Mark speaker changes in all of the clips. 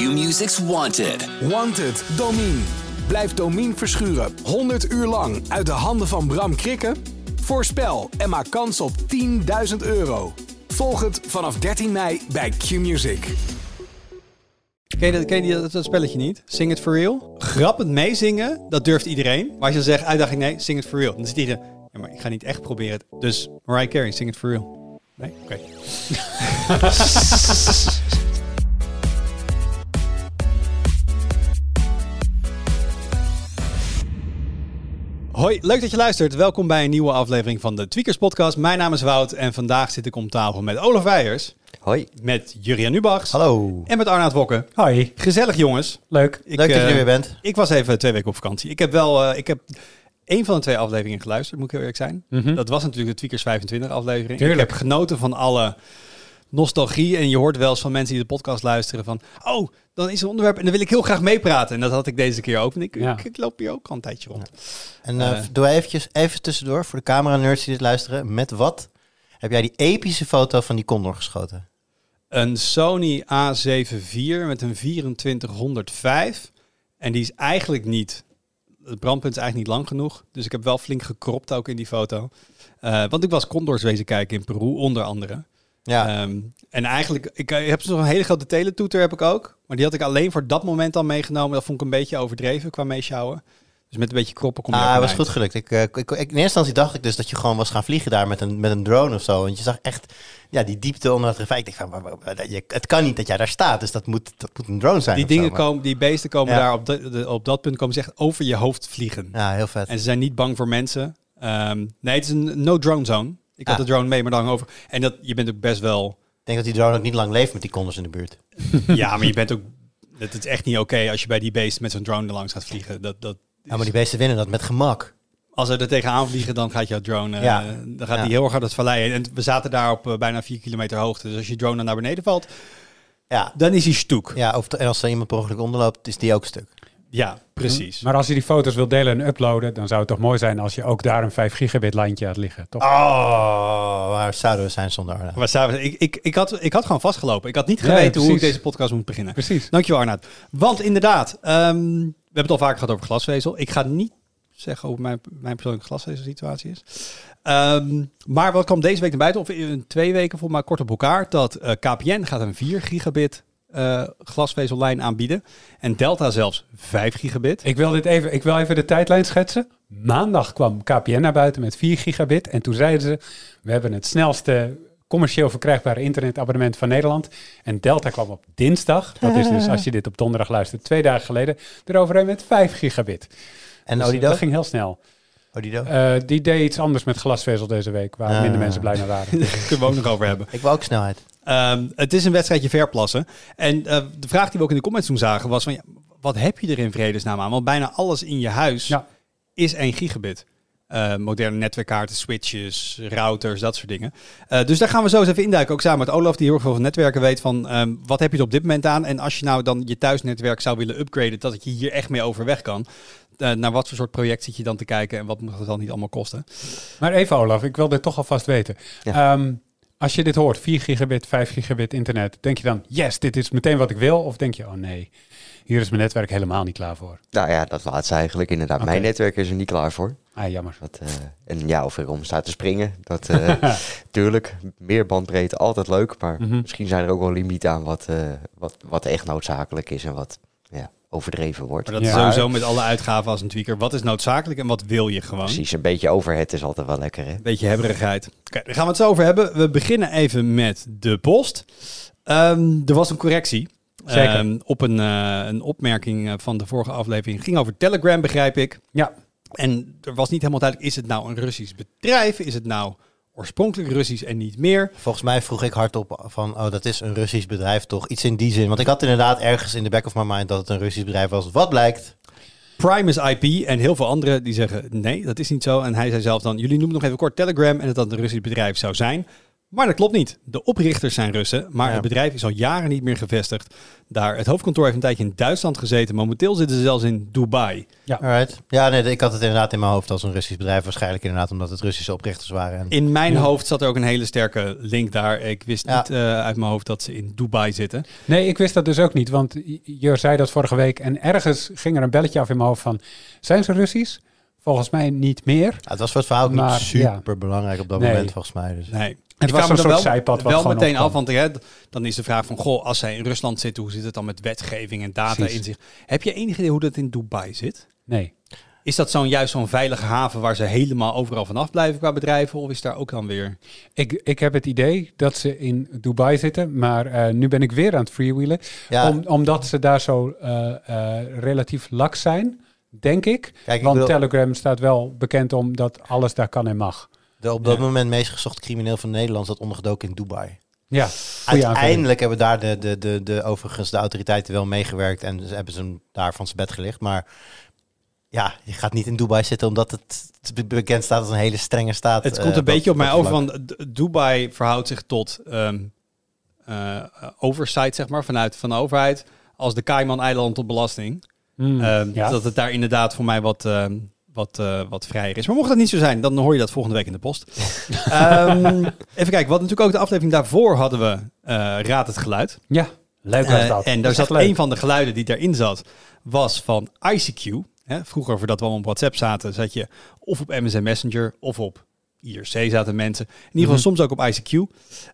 Speaker 1: Q-Music's Wanted.
Speaker 2: Wanted, Domine. Blijf Domine verschuren 100 uur lang uit de handen van Bram Krikken? Voorspel en maak kans op 10.000 euro. Volg het vanaf 13 mei bij Q-Music.
Speaker 3: Ken je, dat, ken je dat, dat spelletje niet? Sing it for real? Grappend meezingen, dat durft iedereen. Maar als je dan zegt, uitdaging nee, sing it for real. Dan zit iedereen, ja, maar ik ga niet echt proberen. Dus Mariah Carey, sing it for real. Nee? Oké. Hoi, leuk dat je luistert. Welkom bij een nieuwe aflevering van de Tweakers Podcast. Mijn naam is Wout en vandaag zit ik om tafel met Olaf Weijers,
Speaker 4: Hoi.
Speaker 3: met Jurian Nubachs
Speaker 4: Hallo.
Speaker 3: en met Arnaud Wokken.
Speaker 5: Hoi,
Speaker 3: Gezellig jongens.
Speaker 5: leuk.
Speaker 3: Ik,
Speaker 4: Leuk dat je
Speaker 3: eh,
Speaker 4: er weer bent.
Speaker 3: Ik was even twee weken op vakantie. Ik heb wel, eh, ik heb één van de twee afleveringen geluisterd, moet ik heel eerlijk zijn.
Speaker 5: Mhm.
Speaker 3: Dat was natuurlijk de Tweakers 25 aflevering.
Speaker 5: Tuurlijk.
Speaker 3: Ik heb genoten van alle nostalgie. En je hoort wel eens van mensen die de podcast luisteren van... Oh, dan is er een onderwerp en dan wil ik heel graag meepraten. En dat had ik deze keer ook. En ik,
Speaker 5: Ja.
Speaker 3: ik, ik loop hier ook al een tijdje rond.
Speaker 4: En eh,
Speaker 3: eh,
Speaker 4: doe eventjes even tussendoor voor de camera-nerds die dit luisteren. Met wat heb jij die epische foto van die Condor geschoten?
Speaker 3: Een Sony A7 IV met een 2405. En die is eigenlijk niet... Het brandpunt is eigenlijk niet lang genoeg. Dus ik heb wel flink gekropt ook in die foto. Eh, want ik was Condors wezen kijken in Peru, onder andere.
Speaker 4: Ja,
Speaker 3: Ehm, en eigenlijk, ik eh, heb nog een hele grote teletoeter heb ik ook. Maar die had ik alleen voor dat moment al meegenomen. Dat vond ik een beetje overdreven qua meeschouwen. Dus met een beetje kroppen kom je
Speaker 4: ah,
Speaker 3: een
Speaker 4: was goed gelukt. Ik, eh, ik, ik- in eerste instantie dacht ik dus dat je gewoon was gaan vliegen daar met een, met een drone of zo. Want je zag echt ja, die diepte onder het ravijn. Ik dacht het kan niet dat jij daar staat. Dus dat moet, dat moet een drone zijn.
Speaker 3: Die
Speaker 4: zo,
Speaker 3: dingen komen, die beesten komen
Speaker 4: Ja.
Speaker 3: daar op, de, de- op dat punt komen ze echt over je hoofd vliegen.
Speaker 4: Ja, heel vet.
Speaker 3: En ze zijn niet bang voor mensen. Ehm, nee, het is een no drone zone. Ik had
Speaker 4: Ah.
Speaker 3: de drone mee, maar dan over. En dat, je bent ook best wel.
Speaker 4: Ik denk dat die drone ook niet lang leeft met die Condors in de buurt.
Speaker 3: ja, maar je bent ook. Het is echt niet oké als je bij die beest met zo'n drone er langs gaat vliegen. Dat, dat
Speaker 4: Ja, maar die beesten winnen dat met gemak.
Speaker 3: Als ze er tegenaan vliegen, dan gaat jouw drone, eh,
Speaker 4: Ja.
Speaker 3: dan gaat
Speaker 4: Ja.
Speaker 3: die heel erg hard het vallei in. En we zaten daar op eh, bijna 4 kilometer hoogte. Dus als je drone dan naar beneden valt,
Speaker 4: Ja,
Speaker 3: dan is hij. Ja,
Speaker 4: ja of, en als er iemand per ongeluk onderloopt, is die ook stuk.
Speaker 3: Precies.
Speaker 5: Maar als je die foto's wil delen en uploaden, dan zou het toch mooi zijn als je ook daar een 5 gigabit lijntje had liggen, toch?
Speaker 4: Oh, waar zouden we zijn zonder Arna?
Speaker 3: Maar samen, ik, ik, ik, had, ik had gewoon vastgelopen. Ik had niet
Speaker 5: Ja,
Speaker 3: geweten hoe ik deze podcast moet beginnen.
Speaker 5: Precies.
Speaker 3: Dankjewel Arnaud. Want inderdaad, ehm, we hebben het al vaker gehad over glasvezel. Ik ga niet zeggen hoe mijn, mijn persoonlijke glasvezelsituatie is. Ehm, maar wat kwam deze week naar buiten, of in twee weken voor mij kort op elkaar, dat eh, KPN gaat een 4 gigabit eh, glasvezellijn aanbieden. En Delta zelfs 5 gigabit.
Speaker 5: Ik wil, dit even, ik wil even de tijdlijn schetsen. Maandag kwam KPN naar buiten met 4 gigabit. En toen zeiden ze, we hebben het snelste commercieel verkrijgbare internetabonnement van Nederland. En Delta kwam op dinsdag, dat is dus als je dit op donderdag luistert, twee dagen geleden, eroverheen met 5 gigabit.
Speaker 4: En
Speaker 5: Dus,
Speaker 4: Odido?
Speaker 5: dat ging heel snel.
Speaker 4: Odido?
Speaker 5: Eh, die deed iets anders met glasvezel deze week, waar
Speaker 4: Ah.
Speaker 5: minder mensen blij mee waren.
Speaker 3: Daar kunnen we ook nog over hebben.
Speaker 4: Ik wil ook snelheid.
Speaker 3: Ehm, het is een wedstrijdje verplassen. En eh, de vraag die we ook in de comments toen zagen was van... Ja, wat heb je er in vredesnaam aan? Want bijna alles in je huis
Speaker 5: Ja.
Speaker 3: is 1 gigabit. Eh, moderne netwerkkaarten, switches, routers, dat soort dingen. Eh, dus daar gaan we zo eens even induiken. Ook samen met Olaf, die heel erg veel van netwerken weet. Van ehm, wat heb je er op dit moment aan? En als je nou dan je thuisnetwerk zou willen upgraden, dat je hier echt mee overweg kan. Naar wat voor soort project zit je dan te kijken en wat moet het dan niet allemaal kosten?
Speaker 5: Maar even Olaf, ik wil dit toch alvast weten.
Speaker 4: Ja.
Speaker 5: Ehm, als je dit hoort, 4 gigabit, 5 gigabit internet, denk je dan, yes, dit is meteen wat ik wil? Of denk je, oh nee, hier is mijn netwerk helemaal niet klaar voor?
Speaker 6: Nou ja, dat laatste eigenlijk inderdaad. Mijn netwerk is er niet klaar voor.
Speaker 5: Ah, jammer.
Speaker 6: Dat, eh, en ja, of erom staat te springen. Dat, eh tuurlijk, meer bandbreedte, altijd leuk. Maar
Speaker 5: Mhm.
Speaker 6: misschien zijn er ook wel limieten aan wat, eh, wat, wat echt noodzakelijk is en wat ja, overdreven wordt.
Speaker 3: Maar dat is
Speaker 5: Ja.
Speaker 3: sowieso met alle uitgaven als een tweaker. Wat is noodzakelijk en wat wil je gewoon?
Speaker 6: Precies, een beetje overhead is altijd wel lekker, hè?
Speaker 3: Beetje hebberigheid. Oké, daar gaan we het zo over hebben. We beginnen even met de post. Ehm, er was een correctie.
Speaker 5: Zeker.
Speaker 3: Ehm, op een, eh, een opmerking eh, van de vorige aflevering. Het ging over Telegram, begrijp ik.
Speaker 5: Ja,
Speaker 3: En er was niet helemaal duidelijk, is het nou een Russisch bedrijf? Is het nou oorspronkelijk Russisch en niet meer?
Speaker 4: Volgens mij vroeg ik hardop van, oh, dat is een Russisch bedrijf toch? Iets in die zin. Want ik had inderdaad ergens in de back of my mind dat het een Russisch bedrijf was. Wat blijkt?
Speaker 3: Primus IP en heel veel anderen die zeggen nee, dat is niet zo. En hij zei zelf dan, jullie noemen nog even kort Telegram en dat dat een Russisch bedrijf zou zijn. Maar dat klopt niet. De oprichters zijn Russen, maar
Speaker 4: Ja.
Speaker 3: het bedrijf is al jaren niet meer gevestigd. Daar het hoofdkantoor heeft een tijdje in Duitsland gezeten. Momenteel zitten ze zelfs in Dubai.
Speaker 4: Alright. Ja, nee, ik had het inderdaad in mijn hoofd als een Russisch bedrijf. Waarschijnlijk inderdaad omdat het Russische oprichters waren. En,
Speaker 3: In mijn
Speaker 5: Ja.
Speaker 3: hoofd zat er ook een hele sterke link daar. Ik wist
Speaker 4: Ja.
Speaker 3: niet eh, uit mijn hoofd dat ze in Dubai zitten.
Speaker 5: Nee, ik wist dat dus ook niet, want Jur zei dat vorige week. En ergens ging er een belletje af in mijn hoofd van, zijn ze Russisch? Volgens mij niet meer.
Speaker 4: Ja, het was voor het verhaal ook
Speaker 5: Maar,
Speaker 4: niet super belangrijk op dat
Speaker 5: Nee.
Speaker 4: moment, volgens mij. Dus.
Speaker 3: Nee.
Speaker 5: Het
Speaker 3: Ik
Speaker 5: was een
Speaker 3: dan
Speaker 5: soort
Speaker 3: wel,
Speaker 5: zijpad wat
Speaker 3: wel meteen
Speaker 5: opkwam.
Speaker 3: af, want hè, dan is de vraag van, goh, als zij in Rusland zitten, hoe zit het dan met wetgeving en data
Speaker 5: Precies.
Speaker 3: inzicht? Heb je enig idee hoe dat in Dubai zit?
Speaker 5: Nee.
Speaker 3: Is dat zo'n juist zo'n veilige haven waar ze helemaal overal vanaf blijven qua bedrijven? Of is daar ook dan weer...
Speaker 5: Ik, ik heb het idee dat ze in Dubai zitten, maar eh, nu ben ik weer aan het freewheelen.
Speaker 4: Ja,
Speaker 5: Om, omdat ze daar zo eh, eh, relatief laks zijn, denk ik.
Speaker 4: kijk, ik
Speaker 5: Want Telegram staat wel bekend om dat alles daar kan en mag.
Speaker 4: De op dat
Speaker 3: Ja.
Speaker 4: moment meest gezochte crimineel van Nederland zat ondergedoken in Dubai.
Speaker 5: Ja.
Speaker 4: Uiteindelijk hebben daar de, de, de, de, overigens de autoriteiten wel meegewerkt en ze hebben ze hem daar van zijn bed gelicht. Maar ja, je gaat niet in Dubai zitten omdat het be- bekend staat als een hele strenge staat.
Speaker 3: Het
Speaker 4: eh,
Speaker 3: komt een
Speaker 4: dat-
Speaker 3: beetje op mij over, want Dubai verhoudt zich tot ehm eh, oversight, zeg maar, vanuit van de overheid, als de Cayman-eilanden tot belasting.
Speaker 5: Mm,
Speaker 3: Ehm,
Speaker 5: ja.
Speaker 3: Dat het daar inderdaad voor mij wat, ehm, wat, eh, wat vrijer is. Maar mocht dat niet zo zijn, dan hoor je dat volgende week in de post. Ehm, even kijken, wat natuurlijk ook de aflevering daarvoor hadden we eh, Raad het Geluid.
Speaker 5: ja, leuk was
Speaker 3: Eh,
Speaker 5: dat.
Speaker 3: en daar zat een van de geluiden die daarin zat, was van ICQ. Hè, vroeger, voordat we allemaal op WhatsApp zaten, zat je of op MSN Messenger of op IRC zaten mensen. In ieder geval
Speaker 5: Mhm.
Speaker 3: soms ook op ICQ.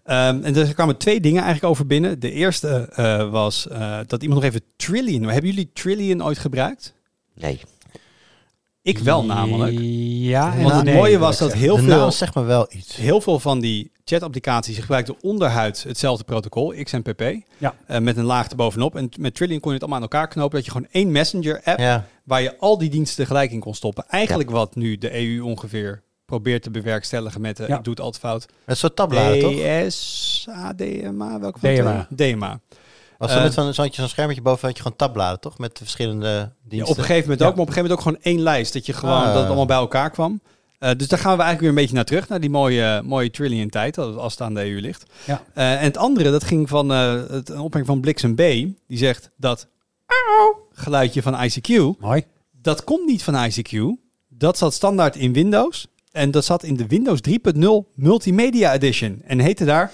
Speaker 3: Ehm, en er kwamen twee dingen eigenlijk over binnen. De eerste eh, was eh, dat iemand nog even Trillion... Hebben jullie Trillion ooit gebruikt?
Speaker 6: Nee.
Speaker 3: Ik wel namelijk.
Speaker 5: Ja, en
Speaker 3: Want het
Speaker 5: nee,
Speaker 3: mooie was dat heel
Speaker 4: de
Speaker 3: veel,
Speaker 4: naam zegt me wel iets.
Speaker 3: heel veel van die chat-applicaties gebruikten onderhuid hetzelfde protocol, XMPP.
Speaker 5: Ja.
Speaker 3: eh, met een laag erbovenop. En met Trillion kon je het allemaal aan elkaar knopen. Dat je gewoon één messenger-app
Speaker 4: Ja,
Speaker 3: waar je al die diensten tegelijk in kon stoppen. Eigenlijk wat nu de EU ongeveer probeert te bewerkstelligen met... eh
Speaker 5: Ja.
Speaker 3: Ik doe het altijd fout.
Speaker 4: met zo'n tabbladen toch?
Speaker 3: DS, ADMA, welke van de
Speaker 5: DMA.
Speaker 3: DMA.
Speaker 4: Was er
Speaker 3: Eh,
Speaker 4: met zo'n zo'n zo'n schermetje boven had je gewoon tabbladen toch? Met de verschillende
Speaker 3: Ja,
Speaker 4: diensten.
Speaker 3: op een gegeven moment
Speaker 5: Ja.
Speaker 3: ook, maar op een gegeven moment ook gewoon één lijst. Dat je gewoon
Speaker 4: Ah.
Speaker 3: dat het allemaal bij elkaar kwam. Eh, dus daar gaan we eigenlijk weer een beetje naar terug, naar die mooie, mooie trillion tijd, als het aan de EU ligt.
Speaker 5: Ja.
Speaker 3: Eh, en het andere, dat ging van eh, het, een opmerking van Bliksem B. Die zegt dat geluidje van ICQ,
Speaker 5: Mooi.
Speaker 3: dat komt niet van ICQ. Dat zat standaard in Windows. En dat zat in de Windows 3.0 Multimedia Edition. En heette daar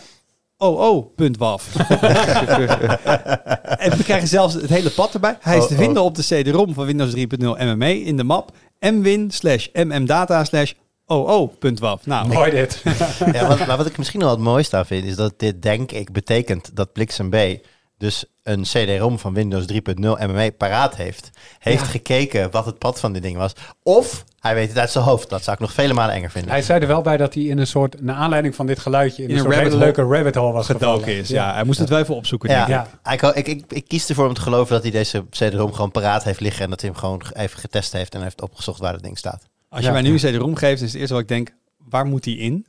Speaker 3: OO.waf. en we krijgen zelfs het hele pad erbij. Hij is te
Speaker 4: Oh,
Speaker 3: vinden op de CD-ROM van Windows 3.0 MME in de map mwin slash mmdata slash oo.waf. Nou,
Speaker 5: Mooi dit.
Speaker 4: Ja, wat, maar wat ik misschien wel het mooiste aan vind, is dat dit denk ik betekent dat Bliksem B dus een CD-ROM van Windows 3.0 MME paraat heeft. Heeft
Speaker 5: Ja.
Speaker 4: gekeken wat het pad van dit ding was. Of hij weet het uit zijn hoofd. Dat zou ik nog vele malen enger vinden.
Speaker 5: Hij zei er wel bij dat hij in een soort, naar aanleiding van dit geluidje, in,
Speaker 3: In
Speaker 5: een
Speaker 3: een
Speaker 5: soort hele leuke rabbit hole was
Speaker 3: gedoken is. Ja, hij moest het wel even opzoeken.
Speaker 4: ja,
Speaker 3: denk ik.
Speaker 5: Ja.
Speaker 4: Ik, ik, ik, ik kies ervoor om te geloven dat hij deze CD-ROM gewoon paraat heeft liggen. En dat hij hem gewoon even getest heeft en heeft opgezocht waar het ding staat.
Speaker 3: Als je mij nu een CD-ROM geeft, is het eerste wat ik denk, waar moet die in?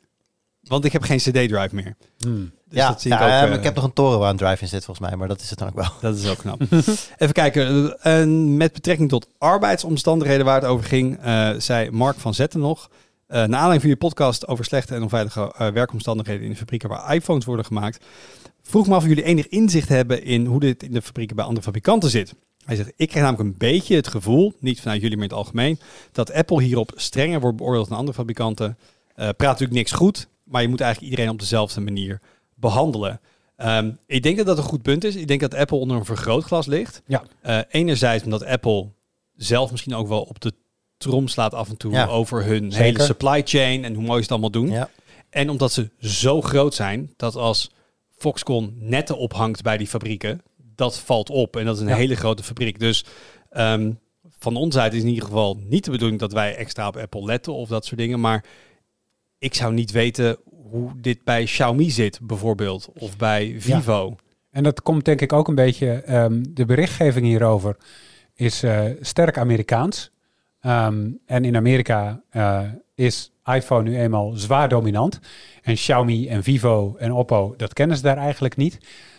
Speaker 3: Want ik heb geen CD-drive meer.
Speaker 5: Hmm.
Speaker 3: Dus
Speaker 4: ja,
Speaker 3: dat zie
Speaker 4: ja,
Speaker 3: ik ook,
Speaker 4: eh, ik heb nog een toren waar een drive in zit volgens mij. Maar dat is het dan ook wel.
Speaker 3: Dat is ook knap. Even kijken. en met betrekking tot arbeidsomstandigheden waar het over ging, eh, zei Mark van Zetten nog. eh naar aanleiding van je podcast over slechte en onveilige werkomstandigheden in de fabrieken waar iPhones worden gemaakt, vroeg me af of jullie enig inzicht hebben in hoe dit in de fabrieken bij andere fabrikanten zit. Hij zegt, ik krijg namelijk een beetje het gevoel, niet vanuit jullie, maar in het algemeen, dat Apple hierop strenger wordt beoordeeld dan andere fabrikanten. Praat natuurlijk niks goed, maar je moet eigenlijk iedereen op dezelfde manier behandelen. Ehm, ik denk dat dat een goed punt is. Ik denk dat Apple onder een vergrootglas ligt.
Speaker 5: Ja.
Speaker 3: Eh, enerzijds omdat Apple zelf misschien ook wel op de trom slaat af en toe
Speaker 4: Ja.
Speaker 3: over hun
Speaker 5: Zeker.
Speaker 3: hele supply chain en hoe mooi ze het allemaal doen.
Speaker 4: Ja.
Speaker 3: En omdat ze zo groot zijn dat als Foxconn netten ophangt bij die fabrieken, dat valt op. En dat is een
Speaker 5: Ja.
Speaker 3: hele grote fabriek. Dus ehm, van ons uit is in ieder geval niet de bedoeling dat wij extra op Apple letten of dat soort dingen. Maar ik zou niet weten hoe dit bij Xiaomi zit, bijvoorbeeld. Of bij Vivo.
Speaker 5: En dat komt denk ik ook een beetje, ehm, de berichtgeving hierover is eh, sterk Amerikaans. Ehm, en in Amerika eh, is iPhone nu eenmaal zwaar dominant. En Xiaomi en Vivo en Oppo, dat kennen ze daar eigenlijk niet.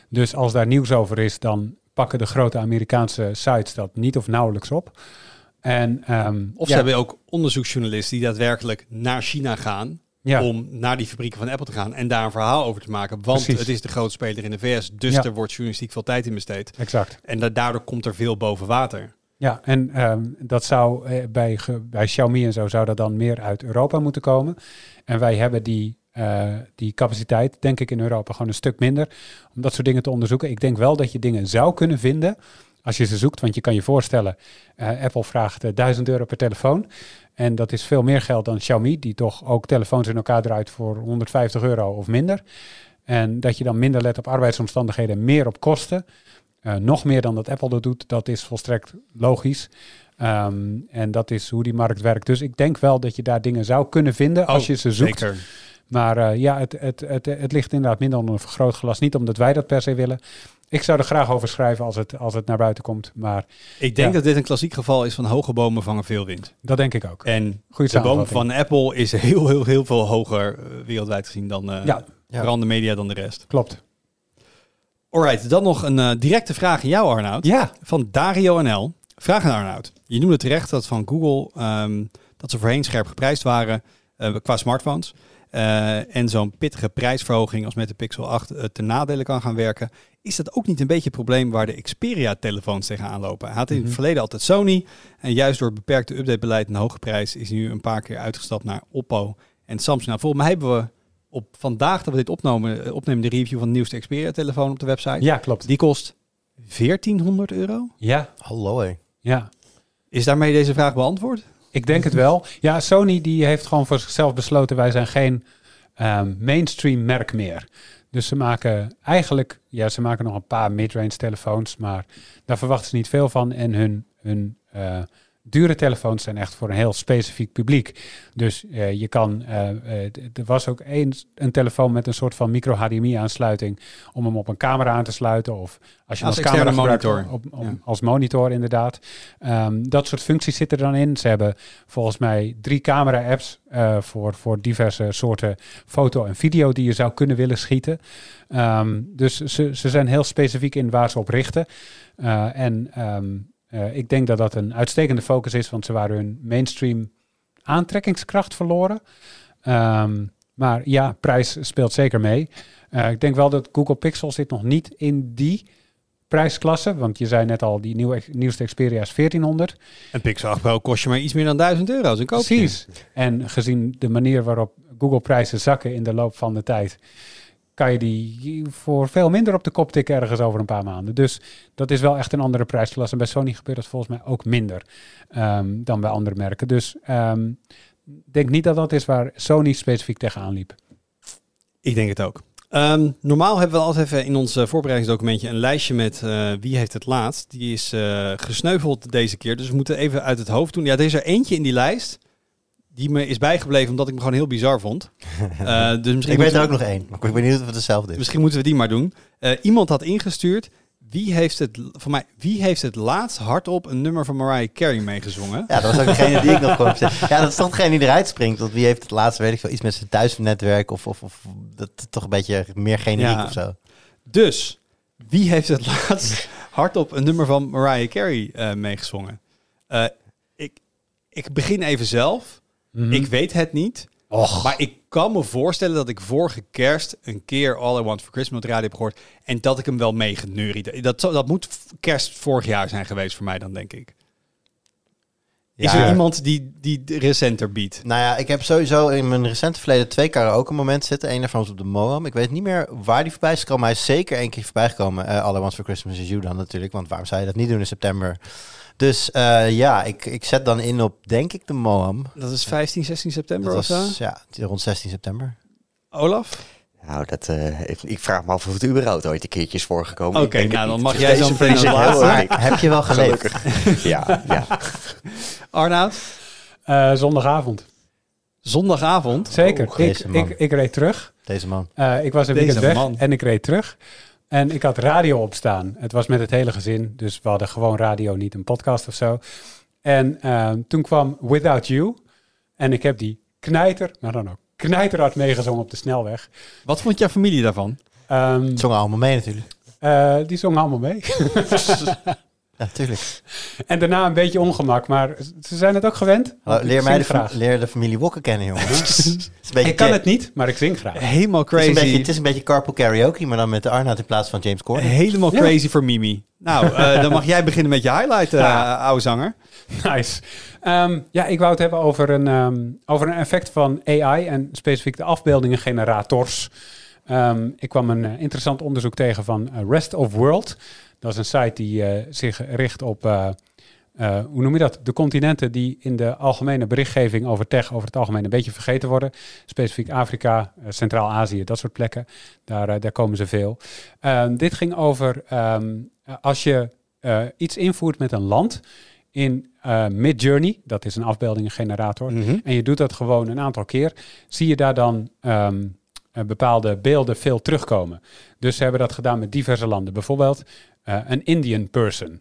Speaker 5: Dus als daar nieuws over is, dan pakken de grote Amerikaanse sites dat niet of nauwelijks op. En, ehm,
Speaker 3: Of
Speaker 5: ja,
Speaker 3: ze hebben ook onderzoeksjournalisten die daadwerkelijk naar China gaan
Speaker 5: Ja.
Speaker 3: om naar die fabrieken van Apple te gaan en daar een verhaal over te maken. Want
Speaker 5: Precies.
Speaker 3: het is de grootste speler in de VS, dus
Speaker 5: Ja.
Speaker 3: er wordt journalistiek veel tijd in besteed.
Speaker 5: Exact.
Speaker 3: En da- daardoor komt er veel boven water.
Speaker 5: Ja, en ehm, dat zou eh, bij, bij Xiaomi en zo zou dat dan meer uit Europa moeten komen. En wij hebben die, eh, die capaciteit, denk ik, in Europa gewoon een stuk minder om dat soort dingen te onderzoeken. Ik denk wel dat je dingen zou kunnen vinden als je ze zoekt. Want je kan je voorstellen, eh, Apple vraagt eh, 1000 euro per telefoon. En dat is veel meer geld dan Xiaomi, die toch ook telefoons in elkaar draait voor 150 euro of minder. En dat je dan minder let op arbeidsomstandigheden, meer op kosten. Eh, nog meer dan dat Apple dat doet, dat is volstrekt logisch. Ehm, en dat is hoe die markt werkt. Dus ik denk wel dat je daar dingen zou kunnen vinden als
Speaker 3: Oh,
Speaker 5: je ze zoekt.
Speaker 3: Zeker.
Speaker 5: Maar eh, ja, het, het, het, het ligt inderdaad minder onder een vergrootglas. Niet omdat wij dat per se willen. Ik zou er graag over schrijven als het, als het naar buiten komt. Maar
Speaker 3: Ik denk
Speaker 5: Ja.
Speaker 3: dat dit een klassiek geval is van hoge bomen vangen veel wind.
Speaker 5: dat denk ik ook.
Speaker 3: En
Speaker 5: Goeie
Speaker 3: de boom van Apple is heel, heel, heel veel hoger eh, wereldwijd gezien dan eh
Speaker 5: Ja.
Speaker 3: De media dan de rest.
Speaker 5: Klopt.
Speaker 3: Alright, dan nog een eh, directe vraag aan jou Arnoud.
Speaker 5: Ja,
Speaker 3: Van Dario NL. Vraag aan Arnoud. Je noemde terecht dat van Google ehm, dat ze voorheen scherp geprijsd waren qua smartphones. Eh, en zo'n pittige prijsverhoging als met de Pixel 8 eh, ten nadele kan gaan werken. Is dat ook niet een beetje het probleem waar de Xperia-telefoons tegenaan lopen? Hij had in
Speaker 5: Mhm.
Speaker 3: het verleden altijd Sony. En juist door het beperkte updatebeleid en hoge prijs is hij nu een paar keer uitgestapt naar Oppo en Samsung. Nou, volgens mij hebben we op vandaag dat we dit opnemen, eh, opnemen de review van de nieuwste Xperia-telefoon op de website.
Speaker 5: ja klopt.
Speaker 3: Die kost 1400 euro.
Speaker 5: Ja,
Speaker 4: Hallo hé.
Speaker 5: ja.
Speaker 3: Is daarmee deze vraag beantwoord?
Speaker 5: Ik denk het wel. Ja, Sony die heeft gewoon voor zichzelf besloten... wij zijn geen ehm, mainstream merk meer. Dus ze maken eigenlijk... Ja, ze maken nog een paar midrange telefoons... maar daar verwachten ze niet veel van. En hun, hun eh, dure telefoons zijn echt voor een heel specifiek publiek. Dus eh, je kan... eh, eh, er was ook eens een telefoon met een soort van micro-HDMI-aansluiting... om hem op een camera aan te sluiten... of als je
Speaker 3: Als
Speaker 5: camera
Speaker 3: monitor.
Speaker 5: Op,
Speaker 3: Ja.
Speaker 5: als monitor inderdaad. Ehm, dat soort functies zitten er dan in. Ze hebben volgens mij drie camera-apps voor, voor diverse soorten foto en video die je zou kunnen willen schieten. Ehm, dus ze, ze zijn heel specifiek in waar ze op richten. En ehm, eh, ik denk dat dat een uitstekende focus is, want ze waren hun mainstream aantrekkingskracht verloren. Ehm, maar ja, prijs speelt zeker mee. Eh, ik denk wel dat Google Pixel zit nog niet in die prijsklasse. Want je zei net al, die nieuwe, nieuwste Xperia is 1400.
Speaker 3: Een Pixel 8 Pro kost je maar iets meer dan 1000 euro. Een koopje.
Speaker 5: Precies. En gezien de manier waarop Google prijzen zakken in de loop van de tijd, kan je die voor veel minder op de kop tikken ergens over een paar maanden. Dus dat is wel echt een andere prijsklasse. En bij Sony gebeurt dat volgens mij ook minder ehm, dan bij andere merken. Dus ehm, denk niet dat dat is waar Sony specifiek tegenaan liep.
Speaker 3: Ik denk het ook. Ehm, normaal hebben we altijd even in ons eh, voorbereidingsdocumentje een lijstje met eh, wie heeft het laatst. Die is eh, gesneuveld deze keer, dus we moeten even uit het hoofd doen. Ja, er is er eentje in die lijst die me is bijgebleven omdat ik me gewoon heel bizar vond. Eh, dus misschien
Speaker 4: Ik weet er
Speaker 3: we-
Speaker 4: ook nog één. Maar ik ben benieuwd of het hetzelfde is.
Speaker 3: Misschien moeten we die maar doen. Eh, iemand had ingestuurd. Wie heeft het, van mij, wie heeft het laatst hardop een nummer van Mariah Carey meegezongen?
Speaker 4: Ja, dat was ook degene die ik nog gewoon gezegd. Ja, dat is toch degene die eruit springt. Want wie heeft het laatste, weet ik veel, iets met zijn thuisnetwerk of, of, of dat toch een beetje meer generiek
Speaker 3: Ja.
Speaker 4: of zo.
Speaker 3: Dus, wie heeft het laatst hardop een nummer van Mariah Carey eh, meegezongen? Ik, ik begin even zelf.
Speaker 5: Mhm.
Speaker 3: Ik weet het niet.
Speaker 5: Och.
Speaker 3: Maar ik kan me voorstellen dat ik vorige kerst een keer All I Want For Christmas op de radio heb gehoord. En dat ik hem wel meegeneuried. Dat, dat moet kerst vorig jaar zijn geweest voor mij dan, denk ik. Is
Speaker 4: Ja.
Speaker 3: er iemand die, die recenter biedt?
Speaker 4: Nou ja, ik heb sowieso in mijn recente verleden twee karaoke momenten zitten. Eén daarvan was op de Moam. Ik weet niet meer waar die voorbij is gekomen. maar Hij is zeker één keer voorbij gekomen. Eh All I Want For Christmas Is You dan natuurlijk. Want waarom zou je dat niet doen in september? Dus eh, ja, ik, ik zet dan in op, denk ik, de Moam.
Speaker 3: Dat is 15, 16 september
Speaker 4: Dat
Speaker 3: of zo?
Speaker 4: was ja, rond 16 september.
Speaker 3: Olaf?
Speaker 6: Nou, dat, eh, ik, ik vraag me af of het überhaupt ooit een keertje is voorgekomen.
Speaker 3: Oké, nou dan mag jij zo
Speaker 6: deze
Speaker 3: meteen laatste.
Speaker 4: heb je wel geleefd?
Speaker 6: Gelukkig. Ja, ja.
Speaker 3: Arnoud?
Speaker 5: Eh, zondagavond.
Speaker 3: Zondagavond?
Speaker 5: Zeker.
Speaker 4: Oh,
Speaker 5: ik, ik, ik reed terug.
Speaker 4: Deze man.
Speaker 5: Eh, ik was een
Speaker 3: Deze
Speaker 5: weekend weg
Speaker 3: man.
Speaker 5: en ik reed terug. En ik had radio opstaan. Het was met het hele gezin, dus we hadden gewoon radio, niet een podcast of zo. En ehm, toen kwam Without You. En ik heb die knijter, maar dan ook knijterhard meegezongen op de snelweg.
Speaker 3: Wat vond jouw familie daarvan?
Speaker 5: Ehm,
Speaker 4: Het zongen allemaal mee natuurlijk.
Speaker 5: eh, die zongen allemaal mee.
Speaker 4: Ja, tuurlijk.
Speaker 5: En daarna een beetje ongemak, maar ze zijn het ook gewend. ik
Speaker 4: leer, mij de,
Speaker 5: graag.
Speaker 4: fa- leer de familie Wokken kennen, jongen.
Speaker 5: Ik kan het niet, maar ik zing graag.
Speaker 3: Helemaal
Speaker 4: Het is,
Speaker 3: crazy.
Speaker 4: een beetje, het is een beetje carpool karaoke, maar dan met de Arnoud in plaats van James Corden.
Speaker 3: Helemaal
Speaker 5: Ja.
Speaker 3: crazy voor Mimi. Nou, eh, dan mag jij beginnen met je highlight, eh,
Speaker 5: Ja.
Speaker 3: oude zanger.
Speaker 5: Nice. Ehm, ja, ik wou het hebben over een, ehm, over een effect van AI en specifiek de afbeeldingengenerators. Ehm, ik kwam een eh, interessant onderzoek tegen van eh, Rest of World. Dat is een site die eh, zich richt op, hoe noem je dat? De continenten die in de algemene berichtgeving over tech over het algemeen een beetje vergeten worden. Specifiek Afrika, Centraal-Azië, dat soort plekken. Daar, daar komen ze veel. Ehm, dit ging over ehm, als je iets invoert met een land in eh Midjourney, dat is een afbeeldingengenerator,
Speaker 3: Mhm.
Speaker 5: en je doet dat gewoon een aantal keer, zie je daar dan bepaalde beelden veel terugkomen. Dus ze hebben dat gedaan met diverse landen. Bijvoorbeeld eh, een Indian person,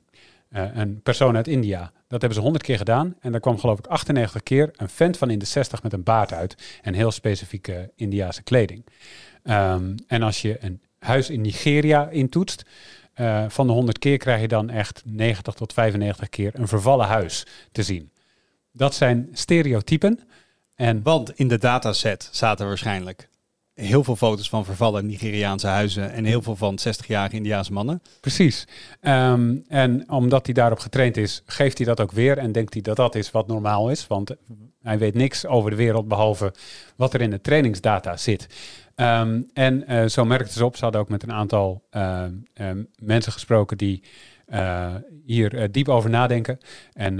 Speaker 5: eh, een persoon uit India. Dat hebben ze 100 keer gedaan en daar kwam geloof ik 98 keer een vent van in de 60 met een baard uit en heel specifieke Indiase kleding. Ehm, en als je een huis in Nigeria intoetst, eh, van de 100 keer krijg je dan echt 90 tot 95 keer een vervallen huis te zien. Dat zijn stereotypen. En
Speaker 3: Want in de dataset zaten waarschijnlijk heel veel foto's van vervallen Nigeriaanse huizen en heel veel van 60-jarige Indiaanse mannen.
Speaker 5: precies. Ehm, en omdat hij daarop getraind is, geeft hij dat ook weer en denkt hij dat dat is wat normaal is. Want hij weet niks over de wereld behalve wat er in de trainingsdata zit. Ehm, en eh, zo merkten ze op, ze hadden ook met een aantal ehm, mensen gesproken die eh, hier eh, diep over nadenken. En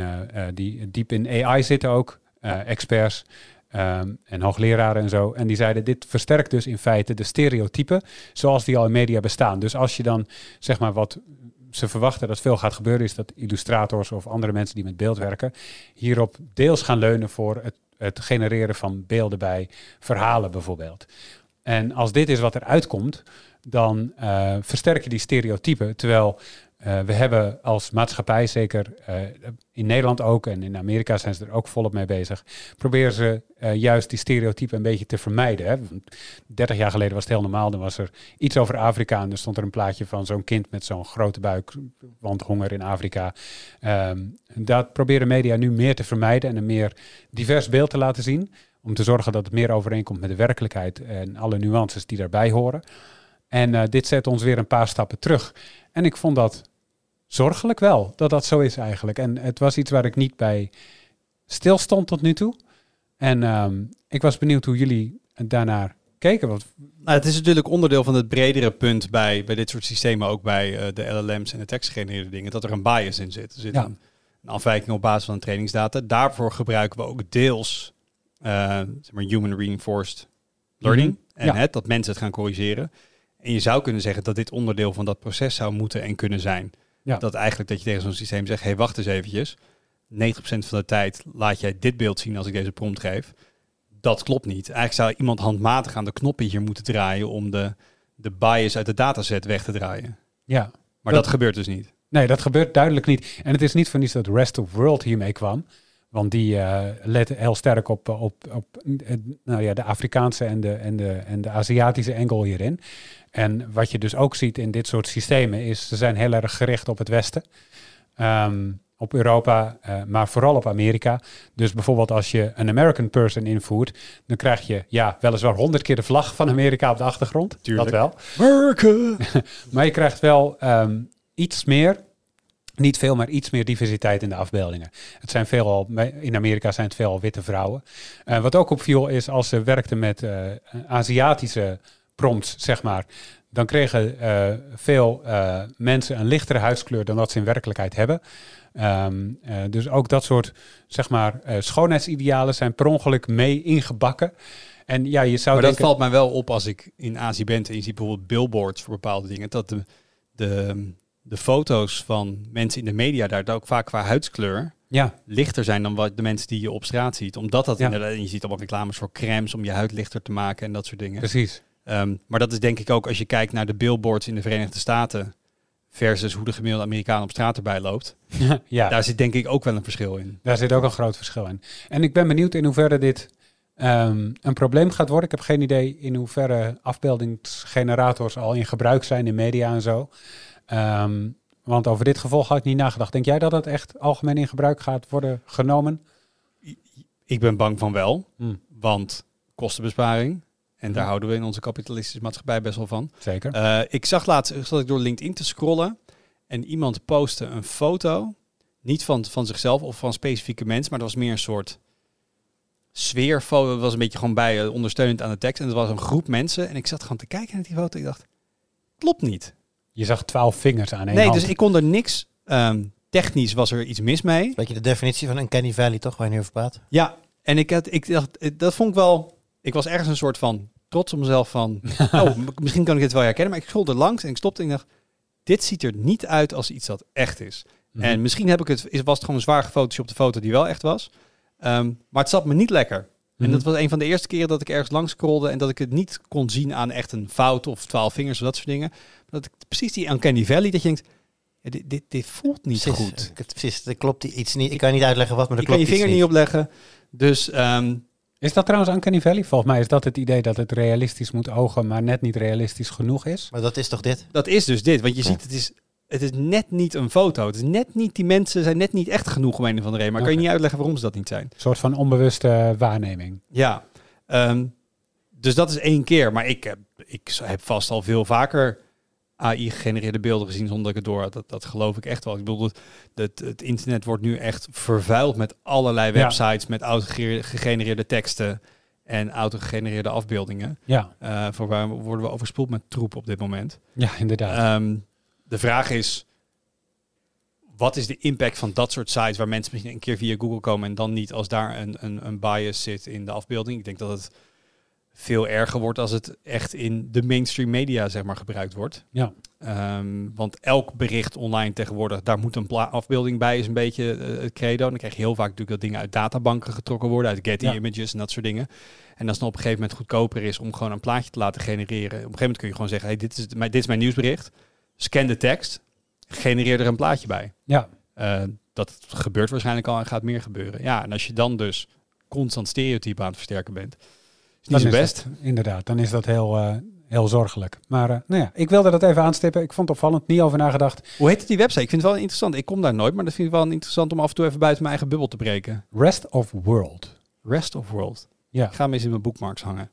Speaker 5: die diep in AI zitten ook, experts ehm, en hoogleraren en zo. En die zeiden, dit versterkt dus in feite de stereotypen zoals die al in media bestaan. Dus als je dan, zeg maar, wat ze verwachten dat veel gaat gebeuren, is dat illustrators of andere mensen die met beeld werken, hierop deels gaan leunen voor het, het genereren van beelden bij verhalen bijvoorbeeld. En als dit is wat er uitkomt, dan eh, versterk je die stereotypen. Terwijl eh, we hebben als maatschappij, zeker eh, in Nederland ook en in Amerika zijn ze er ook volop mee bezig, proberen ze juist die stereotypen een beetje te vermijden. Hè. Want 30 jaar geleden was het heel normaal, dan was er iets over Afrika en er stond er een plaatje van zo'n kind met zo'n grote buik, want honger in Afrika. Ehm, dat proberen media nu meer te vermijden en een meer divers beeld te laten zien. Om te zorgen dat het meer overeenkomt met de werkelijkheid en alle nuances die daarbij horen. En eh, dit zet ons weer een paar stappen terug. En ik vond dat zorgelijk wel, dat dat zo is eigenlijk. En het was iets waar ik niet bij stilstond tot nu toe. En ehm, ik was benieuwd hoe jullie daarnaar keken. Want
Speaker 3: Nou, het is natuurlijk onderdeel van het bredere punt bij, bij dit soort systemen, ook bij eh, de LLM's en de tekstgegenereerde dingen, dat er een bias in zit. Er zit
Speaker 5: Ja.
Speaker 3: een, een afwijking op basis van trainingsdata. Daarvoor gebruiken we ook deels zeg maar human reinforced learning.
Speaker 5: Mhm.
Speaker 3: En
Speaker 5: Ja.
Speaker 3: dat mensen het gaan corrigeren. En je zou kunnen zeggen dat dit onderdeel van dat proces zou moeten en kunnen zijn.
Speaker 5: Ja.
Speaker 3: Dat eigenlijk dat je tegen zo'n systeem zegt, hey, wacht eens eventjes. 90% van de tijd laat jij dit beeld zien als ik deze prompt geef. Dat klopt niet. Eigenlijk zou iemand handmatig aan de knoppen hier moeten draaien om de, de bias uit de dataset weg te draaien.
Speaker 5: ja,
Speaker 3: Maar
Speaker 5: Dat-
Speaker 3: dat, gebeurt dus niet.
Speaker 5: Nee, dat gebeurt duidelijk niet. En het is niet voor niets dat Rest of World hiermee kwam. Want die eh let heel sterk op, op, op eh, nou ja, de Afrikaanse en de, en, de, en de Aziatische angle hierin. En wat je dus ook ziet in dit soort systemen is, ze zijn heel erg gericht op het Westen. Ehm, op Europa, eh, maar vooral op Amerika. Dus bijvoorbeeld als je een American person invoert, dan krijg je ja, weliswaar honderd keer de vlag van Amerika op de achtergrond.
Speaker 3: Tuurlijk.
Speaker 5: Dat wel. Maar je krijgt wel ehm, iets meer, niet veel, maar iets meer diversiteit in de afbeeldingen. Het zijn veelal, in Amerika zijn het veelal witte vrouwen. Eh, wat ook opviel is als ze werkten met eh, Aziatische prompts, zeg maar. Dan kregen eh, veel mensen een lichtere huidskleur dan dat ze in werkelijkheid hebben. Ehm, eh, dus ook dat soort, zeg maar, schoonheidsidealen zijn per ongeluk mee ingebakken. En ja, je zou
Speaker 3: Maar dat valt mij wel op als ik in Azië ben en je ziet bijvoorbeeld billboards voor bepaalde dingen. Dat de, de, de foto's van mensen in de media daar ook vaak qua huidskleur
Speaker 5: Ja,
Speaker 3: lichter zijn dan wat de mensen die je op straat ziet. Omdat dat
Speaker 5: Ja.
Speaker 3: inderdaad, en je ziet allemaal reclames voor crèmes om je huid lichter te maken en dat soort dingen.
Speaker 5: precies.
Speaker 3: Ehm, maar dat is denk ik ook als je kijkt naar de billboards in de Verenigde Staten versus hoe de gemiddelde Amerikaan op straat erbij loopt.
Speaker 5: ja.
Speaker 3: Daar zit denk ik ook wel een verschil in.
Speaker 5: Daar zit ook een groot verschil in. En ik ben benieuwd in hoeverre dit ehm, een probleem gaat worden. Ik heb geen idee in hoeverre afbeeldingsgenerators al in gebruik zijn in media en zo. Ehm, Want over dit gevolg had ik niet nagedacht. Denk jij dat het echt algemeen in gebruik gaat worden genomen?
Speaker 3: Ik ben bang van wel,
Speaker 5: Hmm.
Speaker 3: want kostenbesparing. En daar
Speaker 5: Hmm.
Speaker 3: houden we in onze kapitalistische maatschappij best wel van.
Speaker 5: Zeker.
Speaker 3: Eh, ik zag laatst, zat ik door LinkedIn te scrollen en iemand postte een foto, niet van, van zichzelf of van specifieke mensen, maar dat was meer een soort sfeerfoto. Dat was een beetje gewoon bij, eh, ondersteunend aan de tekst. En er was een groep mensen en ik zat gewoon te kijken naar die foto. Ik dacht, klopt niet.
Speaker 5: Je zag twaalf vingers aan één
Speaker 3: nee,
Speaker 5: hand.
Speaker 3: dus ik kon er niks, ehm, technisch was er iets mis mee.
Speaker 4: Weet je de definitie van een Canny Valley toch, waar je nu over praat?
Speaker 3: Ja, en ik, had, ik dacht, eh, dat vond ik wel. Ik was ergens een soort van trots op mezelf van. oh, misschien kan ik dit wel herkennen. Maar ik scrolde langs en ik stopte en ik dacht. Dit ziet er niet uit als iets dat echt is.
Speaker 5: Mhm.
Speaker 3: En misschien heb ik het, is, was het gewoon een zwaar gefotoshopt de foto die wel echt was. Ehm, maar het zat me niet lekker. En
Speaker 5: Mhm.
Speaker 3: dat was een van de eerste keren dat ik ergens langs scrolde en dat ik het niet kon zien aan echt een fout of twaalf vingers of dat soort dingen. Maar dat ik precies die Uncanny Valley, dat je denkt, ja, dit, dit, dit voelt niet
Speaker 4: Precies,
Speaker 3: goed.
Speaker 4: Precies, er klopt iets niet. Ik kan niet uitleggen wat, maar er
Speaker 3: Je kan
Speaker 4: klopt
Speaker 3: je vinger niet opleggen. Dus ehm,
Speaker 5: Is dat trouwens Uncanny Valley? Volgens mij is dat het idee dat het realistisch moet ogen, maar net niet realistisch genoeg is.
Speaker 4: Maar dat is toch dit?
Speaker 3: Dat is dus dit. Want je
Speaker 4: Ja.
Speaker 3: ziet, het is, het is net niet een foto. Het is net niet, die mensen zijn net niet echt genoeg om een of andere reden. Maar kan je niet uitleggen waarom ze dat niet zijn.
Speaker 5: Een soort van onbewuste waarneming.
Speaker 3: Ja. Ehm, dus dat is één keer. Maar ik heb, ik heb vast al veel vaker AI-gegenereerde beelden gezien zonder dat ik het door had. Dat, dat geloof ik echt wel. Ik bedoel, het, het, internet wordt nu echt vervuild met allerlei
Speaker 5: Ja.
Speaker 3: websites met auto-gegenereerde teksten en auto-gegenereerde afbeeldingen.
Speaker 5: Ja,
Speaker 3: Eh, voor waar worden we overspoeld met troep op dit moment.
Speaker 5: ja inderdaad.
Speaker 3: Ehm, de vraag is, wat is de impact van dat soort sites waar mensen misschien een keer via Google komen en dan niet als daar een, een, een bias zit in de afbeelding? Ik denk dat het veel erger wordt als het echt in de mainstream media zeg maar gebruikt wordt.
Speaker 5: ja.
Speaker 3: Ehm, want elk bericht online tegenwoordig, daar moet een afbeelding bij, is een beetje eh, het credo. En dan krijg je heel vaak natuurlijk dat dingen uit databanken getrokken worden, uit Getty
Speaker 5: Ja.
Speaker 3: Images en dat soort dingen. En als het dan op een gegeven moment goedkoper is om gewoon een plaatje te laten genereren. Op een gegeven moment kun je gewoon zeggen, hey, dit, is, dit is mijn nieuwsbericht. Scan de tekst, genereer er een plaatje bij.
Speaker 5: ja.
Speaker 3: Eh, dat gebeurt waarschijnlijk al en gaat meer gebeuren. Ja, en als je dan dus constant stereotype aan het versterken bent, is niet zo best.
Speaker 5: dat- inderdaad, dan is dat heel, eh, heel zorgelijk. Maar eh, nou ja, ik wilde dat even aanstippen. Ik vond het opvallend, niet over nagedacht.
Speaker 3: Hoe heet het die website? Ik vind het wel interessant. Ik kom daar nooit, maar dat vind ik wel interessant om af en toe even buiten mijn eigen bubbel te breken.
Speaker 5: Rest of World.
Speaker 3: Rest of World.
Speaker 5: Ja.
Speaker 3: Ik ga hem eens in mijn bookmarks hangen.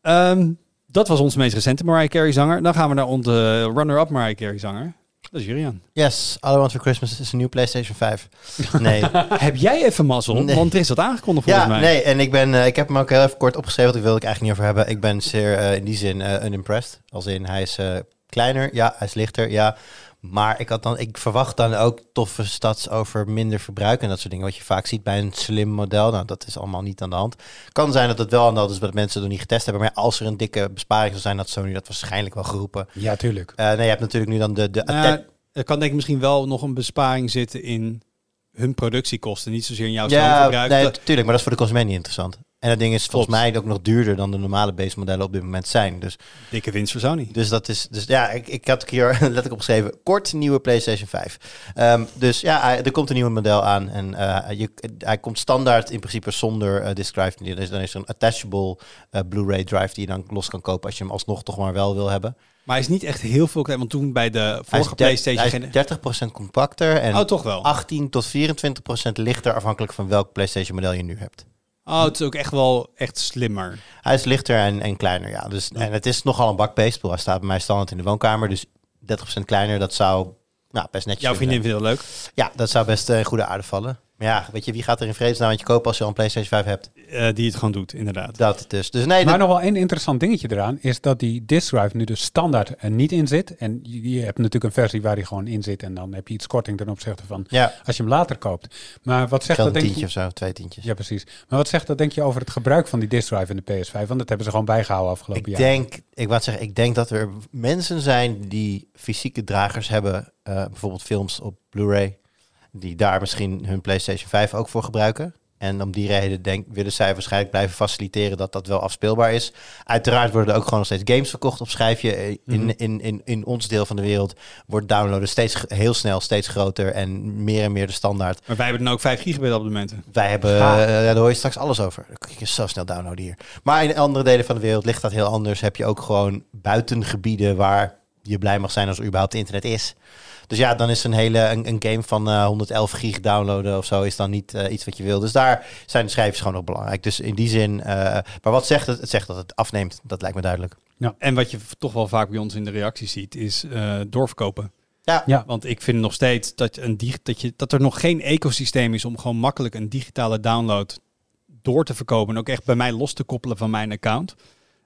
Speaker 3: Ehm, dat was onze meest recente Mariah Carey zanger. Dan gaan we naar onze runner-up Mariah Carey zanger. Dat is Julian.
Speaker 4: Yes, All I Want For Christmas is een nieuw PlayStation 5. Nee.
Speaker 3: Heb jij even mazzel?
Speaker 4: Nee.
Speaker 3: Want er is dat aangekondigd volgens
Speaker 4: ja,
Speaker 3: mij.
Speaker 4: nee, en ik, ben, eh, ik heb hem ook heel even kort opgeschreven, want ik wilde ik eigenlijk niet over hebben. Ik ben zeer eh, in die zin eh, unimpressed. Als in, hij is kleiner, ja, hij is lichter, ja. Maar ik, had dan, ik verwacht dan ook toffe stats over minder verbruik en dat soort dingen. Wat je vaak ziet bij een slim model. Nou, dat is allemaal niet aan de hand. Kan zijn dat het wel aan de hand is, dat mensen het nog niet getest hebben. Maar ja, als er een dikke besparing zou zijn, had Sony dat waarschijnlijk wel geroepen.
Speaker 5: Ja, tuurlijk.
Speaker 4: Eh, nee, je hebt natuurlijk nu dan de... de
Speaker 3: Nou ja, er kan denk ik misschien wel nog een besparing zitten in hun productiekosten. Niet zozeer in jouw
Speaker 4: ja,
Speaker 3: stroomverbruik.
Speaker 4: nee,
Speaker 3: Dat-
Speaker 4: tuurlijk, maar dat is voor de consument niet interessant. En dat ding is volgens
Speaker 3: Klopt.
Speaker 4: mij ook nog duurder dan de normale base modellen op dit moment zijn. Dus
Speaker 3: dikke winst voor Sony.
Speaker 4: Dus dat is, dus ja, ik, ik had hier letterlijk opgeschreven, kort nieuwe PlayStation 5. Ehm, dus ja, er komt een nieuw model aan en eh, je, hij komt standaard in principe zonder disk drive. Dus dan is er een attachable eh, Blu-ray drive die je dan los kan kopen als je hem alsnog toch maar wel wil hebben.
Speaker 3: Maar hij is niet echt heel veel klein. Want toen bij de
Speaker 4: Hij is,
Speaker 3: vorige PlayStation...
Speaker 4: hij
Speaker 3: geen-
Speaker 4: is 30% compacter en
Speaker 3: Oh, toch wel?
Speaker 4: 18 tot 24% lichter afhankelijk van welk PlayStation model je nu hebt.
Speaker 3: Oh, het is ook echt wel echt slimmer.
Speaker 4: Hij is lichter en, en kleiner, ja. Dus, En het is nogal een bakbeest. Hij staat bij mij standaard in de woonkamer, dus 30% kleiner, dat zou nou, best netjes
Speaker 3: Jouw vriendin vindt het leuk.
Speaker 4: Ja, dat zou best eh, in goede aarde vallen. Maar ja, weet je, wie gaat er in vredesnaam aan je kopen als je al een PlayStation 5 hebt?
Speaker 3: Eh, die het gewoon doet, inderdaad.
Speaker 4: Dat dus. Dus nee,
Speaker 5: Maar nog wel één interessant dingetje eraan is dat die disk drive nu dus standaard er niet in zit. En je, je hebt natuurlijk een versie waar die gewoon in zit. En dan heb je iets korting ten opzichte van
Speaker 4: ja,
Speaker 5: als je hem later koopt. Maar wat zegt
Speaker 4: geld
Speaker 5: dat
Speaker 4: een
Speaker 5: denk
Speaker 4: tientje
Speaker 5: je?
Speaker 4: of zo, twee tientjes.
Speaker 5: Ja, precies. Maar wat zegt dat denk je over het gebruik van die disk drive in de PS5? Want dat hebben ze gewoon bijgehouden afgelopen
Speaker 4: Ik
Speaker 5: jaar.
Speaker 4: denk, ik wou zeggen, ik denk dat er mensen zijn die fysieke dragers hebben, eh, bijvoorbeeld films op Blu-ray, die daar misschien hun PlayStation 5 ook voor gebruiken. En om die reden denk, willen zij waarschijnlijk blijven faciliteren dat dat wel afspeelbaar is. Uiteraard worden er ook gewoon nog steeds games verkocht op schijfje. Eh, In,
Speaker 5: Mhm.
Speaker 4: in, in, in ons deel van de wereld wordt downloaden steeds heel snel, steeds groter en meer en meer de standaard.
Speaker 3: Maar wij hebben dan ook 5 gigabit abonnementen.
Speaker 4: Wij hebben, eh, ja, daar hoor je straks alles over. Dan kun je zo snel downloaden hier. Maar in andere delen van de wereld ligt dat heel anders. Heb je ook gewoon buitengebieden waar je blij mag zijn als er überhaupt internet is. Dus ja, dan is een hele een, een game van eh, 111 gig downloaden of zo is dan niet eh, iets wat je wil. Dus daar zijn de schijfjes gewoon nog belangrijk. Dus in die zin, eh, maar wat zegt het? Het zegt dat het afneemt. Dat lijkt me duidelijk.
Speaker 3: En wat je toch wel vaak bij ons in de reacties ziet, is eh, doorverkopen.
Speaker 4: Ja,
Speaker 5: Ja.
Speaker 3: Want ik vind nog steeds dat, een dig- dat, je, dat er nog geen ecosysteem is om gewoon makkelijk een digitale download door te verkopen. En ook echt bij mij los te koppelen van mijn account.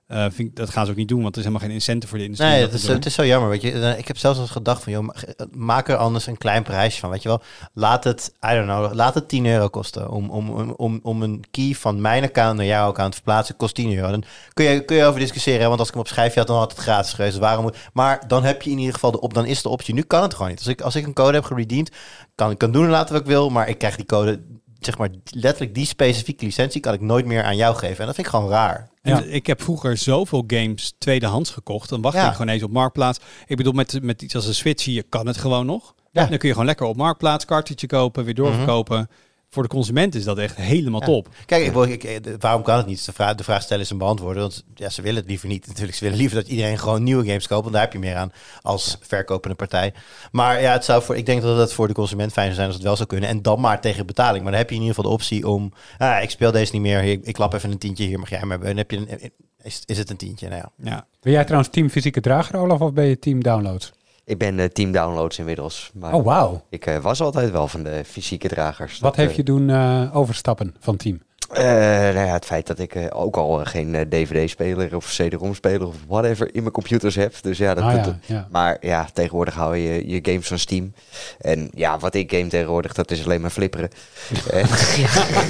Speaker 3: Eh, vind ik, dat gaan ze ook niet doen, want er is helemaal geen incentive voor de industrie.
Speaker 4: Nee,
Speaker 3: dat
Speaker 4: is, het is zo jammer. Weet je. Eh, Ik heb zelfs eens gedacht van, joh, ma- maak er anders een klein prijsje van. Weet je wel, laat het, I don't know, laat het 10 euro kosten. Om, om, om, om, een key van mijn account naar jouw account te verplaatsen, kost 10 euro. Dan kun je, kun je over discussiëren, want als ik hem op schijfje had, dan had het gratis geweest. Dus Waarom moet, maar dan heb je in ieder geval de op, dan is de optie. Nu kan het gewoon niet. Als ik, als ik een code heb geredeemd, kan ik kan doen en laten wat ik wil, maar ik krijg die code, zeg maar, letterlijk die specifieke licentie kan ik nooit meer aan jou geven. En dat vind ik gewoon raar.
Speaker 3: En
Speaker 5: Ja.
Speaker 3: Ik heb vroeger zoveel games tweedehands gekocht. Dan wacht
Speaker 4: Ja.
Speaker 3: ik gewoon eens op Marktplaats. Ik bedoel, met, met iets als een Switch hier kan het gewoon nog.
Speaker 4: Ja.
Speaker 3: Dan kun je gewoon lekker op Marktplaats cartridge kopen, weer doorverkopen. Voor de consument is dat echt helemaal
Speaker 4: Ja.
Speaker 3: top.
Speaker 4: Kijk, ik, ik, de- waarom kan het niet? De vraag, de vraag stellen is een beantwoorden. Want ja, ze willen het liever niet. Natuurlijk, ze willen liever dat iedereen gewoon nieuwe games koopt. Want daar heb je meer aan als verkopende partij. Maar ja, het zou voor, ik denk dat het voor de consument fijn zou zijn als het wel zou kunnen. En dan maar tegen betaling. Maar dan heb je in ieder geval de optie om... Ah, ik speel deze niet meer. Ik, ik klap even een tientje. Hier mag jij maar hebben. En heb je een, is, is het een tientje? Nou ja.
Speaker 3: Ja.
Speaker 5: Ben jij trouwens team fysieke drager, Olaf, of ben je team downloads?
Speaker 6: Ik ben eh, team downloads inmiddels. Maar
Speaker 5: Oh, wauw.
Speaker 6: ik eh, was altijd wel van de fysieke dragers.
Speaker 5: Wat
Speaker 6: Dat,
Speaker 5: heeft je doen eh, overstappen van team?
Speaker 6: eh, nou ja, het feit dat ik eh, ook al eh, geen eh, DVD-speler of CD-ROM-speler of whatever in mijn computers heb. Dus ja, dat,
Speaker 5: Ah,
Speaker 6: dat-
Speaker 5: ja, ja.
Speaker 6: Maar ja, tegenwoordig hou je je games van Steam. En ja, wat ik game tegenwoordig, dat is alleen maar flipperen. En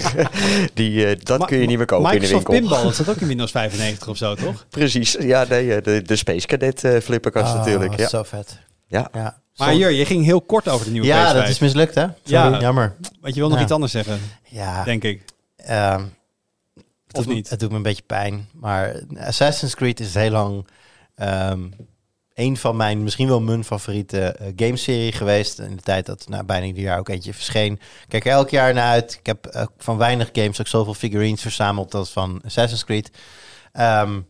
Speaker 6: Die, eh, dat kun je niet meer kopen in de winkel.
Speaker 3: Pinball, dat ook in Windows 95 of zo, toch?
Speaker 6: Precies, ja, nee, eh, de, de Space Cadet eh flipperkast
Speaker 4: Ah,
Speaker 6: natuurlijk. Ja.
Speaker 4: Zo vet.
Speaker 6: Ja.
Speaker 4: Ja,
Speaker 3: Maar Jur, je ging heel kort over de nieuwe
Speaker 4: ja
Speaker 3: PS5.
Speaker 4: dat is mislukt hè?
Speaker 3: Ja.
Speaker 4: Jammer.
Speaker 3: Want je wil nog
Speaker 4: Ja.
Speaker 3: iets anders zeggen,
Speaker 4: Ja.
Speaker 3: denk ik.
Speaker 4: Ehm, het
Speaker 3: Of
Speaker 4: doet me-
Speaker 3: niet?
Speaker 4: Het doet me een beetje pijn. Maar Assassin's Creed is heel lang ehm, een van mijn, misschien wel mijn favoriete eh, gameserie geweest. In de tijd dat nou, bijna ieder jaar ook eentje verscheen. Ik kijk er elk jaar naar uit. Ik heb eh, van weinig games ook zoveel figurines verzameld als van Assassin's Creed. Ehm,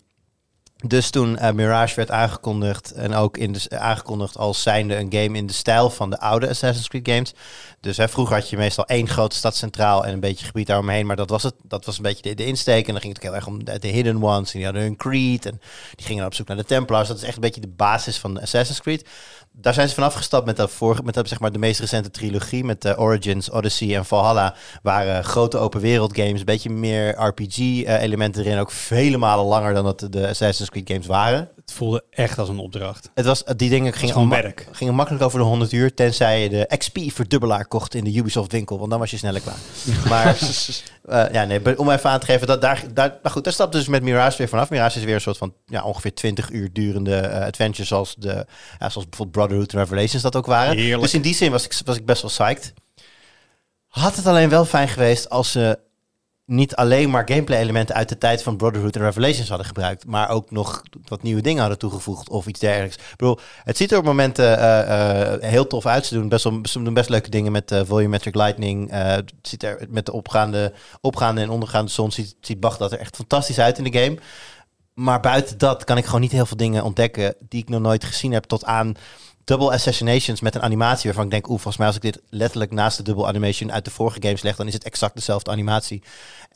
Speaker 4: dus toen eh, Mirage werd aangekondigd en ook in de, aangekondigd als zijnde een game in de stijl van de oude Assassin's Creed games. Dus hè, vroeger had je meestal één grote stad centraal en een beetje gebied daaromheen. Maar dat was het. Dat was een beetje de, de insteek. En dan ging het heel erg om de, de hidden ones. En die hadden hun creed. En die gingen op zoek naar de Templars. Dat is echt een beetje de basis van de Assassin's Creed. Daar zijn ze vanaf gestapt met, dat vorige, met dat, zeg maar, de meest recente trilogie. Met de Origins, Odyssey en Valhalla. Waren grote open wereld games. Een beetje meer RPG-elementen erin. Ook vele malen langer dan dat de Assassin's Creed games waren.
Speaker 3: Het voelde echt als een opdracht.
Speaker 4: Het was, die dingen gingen,
Speaker 3: gewoon werk.
Speaker 4: gingen makkelijk over de 100 uur, tenzij je de XP-verdubbelaar kocht in de Ubisoft winkel, want dan was je sneller klaar. maar eh, ja, nee, om even aan te geven, dat daar, daar, nou goed, daar stapt dus met Mirage weer vanaf. Mirage is weer een soort van ja, ongeveer 20 uur durende eh, adventure, zoals, de, ja, zoals bijvoorbeeld Brotherhood en Revelations dat ook waren.
Speaker 3: Heerlijk.
Speaker 4: Dus in die zin was ik, was ik best wel psyched. Had het alleen wel fijn geweest als ze niet alleen maar gameplay-elementen uit de tijd van Brotherhood en Revelations hadden gebruikt, maar ook nog wat nieuwe dingen hadden toegevoegd of iets dergelijks. Ik bedoel, het ziet er op momenten eh, eh, heel tof uit. Ze doen best, ze doen best leuke dingen met eh, volumetric lightning. Ziet er met de opgaande, opgaande en ondergaande zon ziet, ziet Bagdad er echt fantastisch uit in de game. Maar buiten dat kan ik gewoon niet heel veel dingen ontdekken die ik nog nooit gezien heb tot aan double assassinations met een animatie waarvan ik denk, oeh, volgens mij als ik dit letterlijk naast de double animation uit de vorige games leg, dan is het exact dezelfde animatie.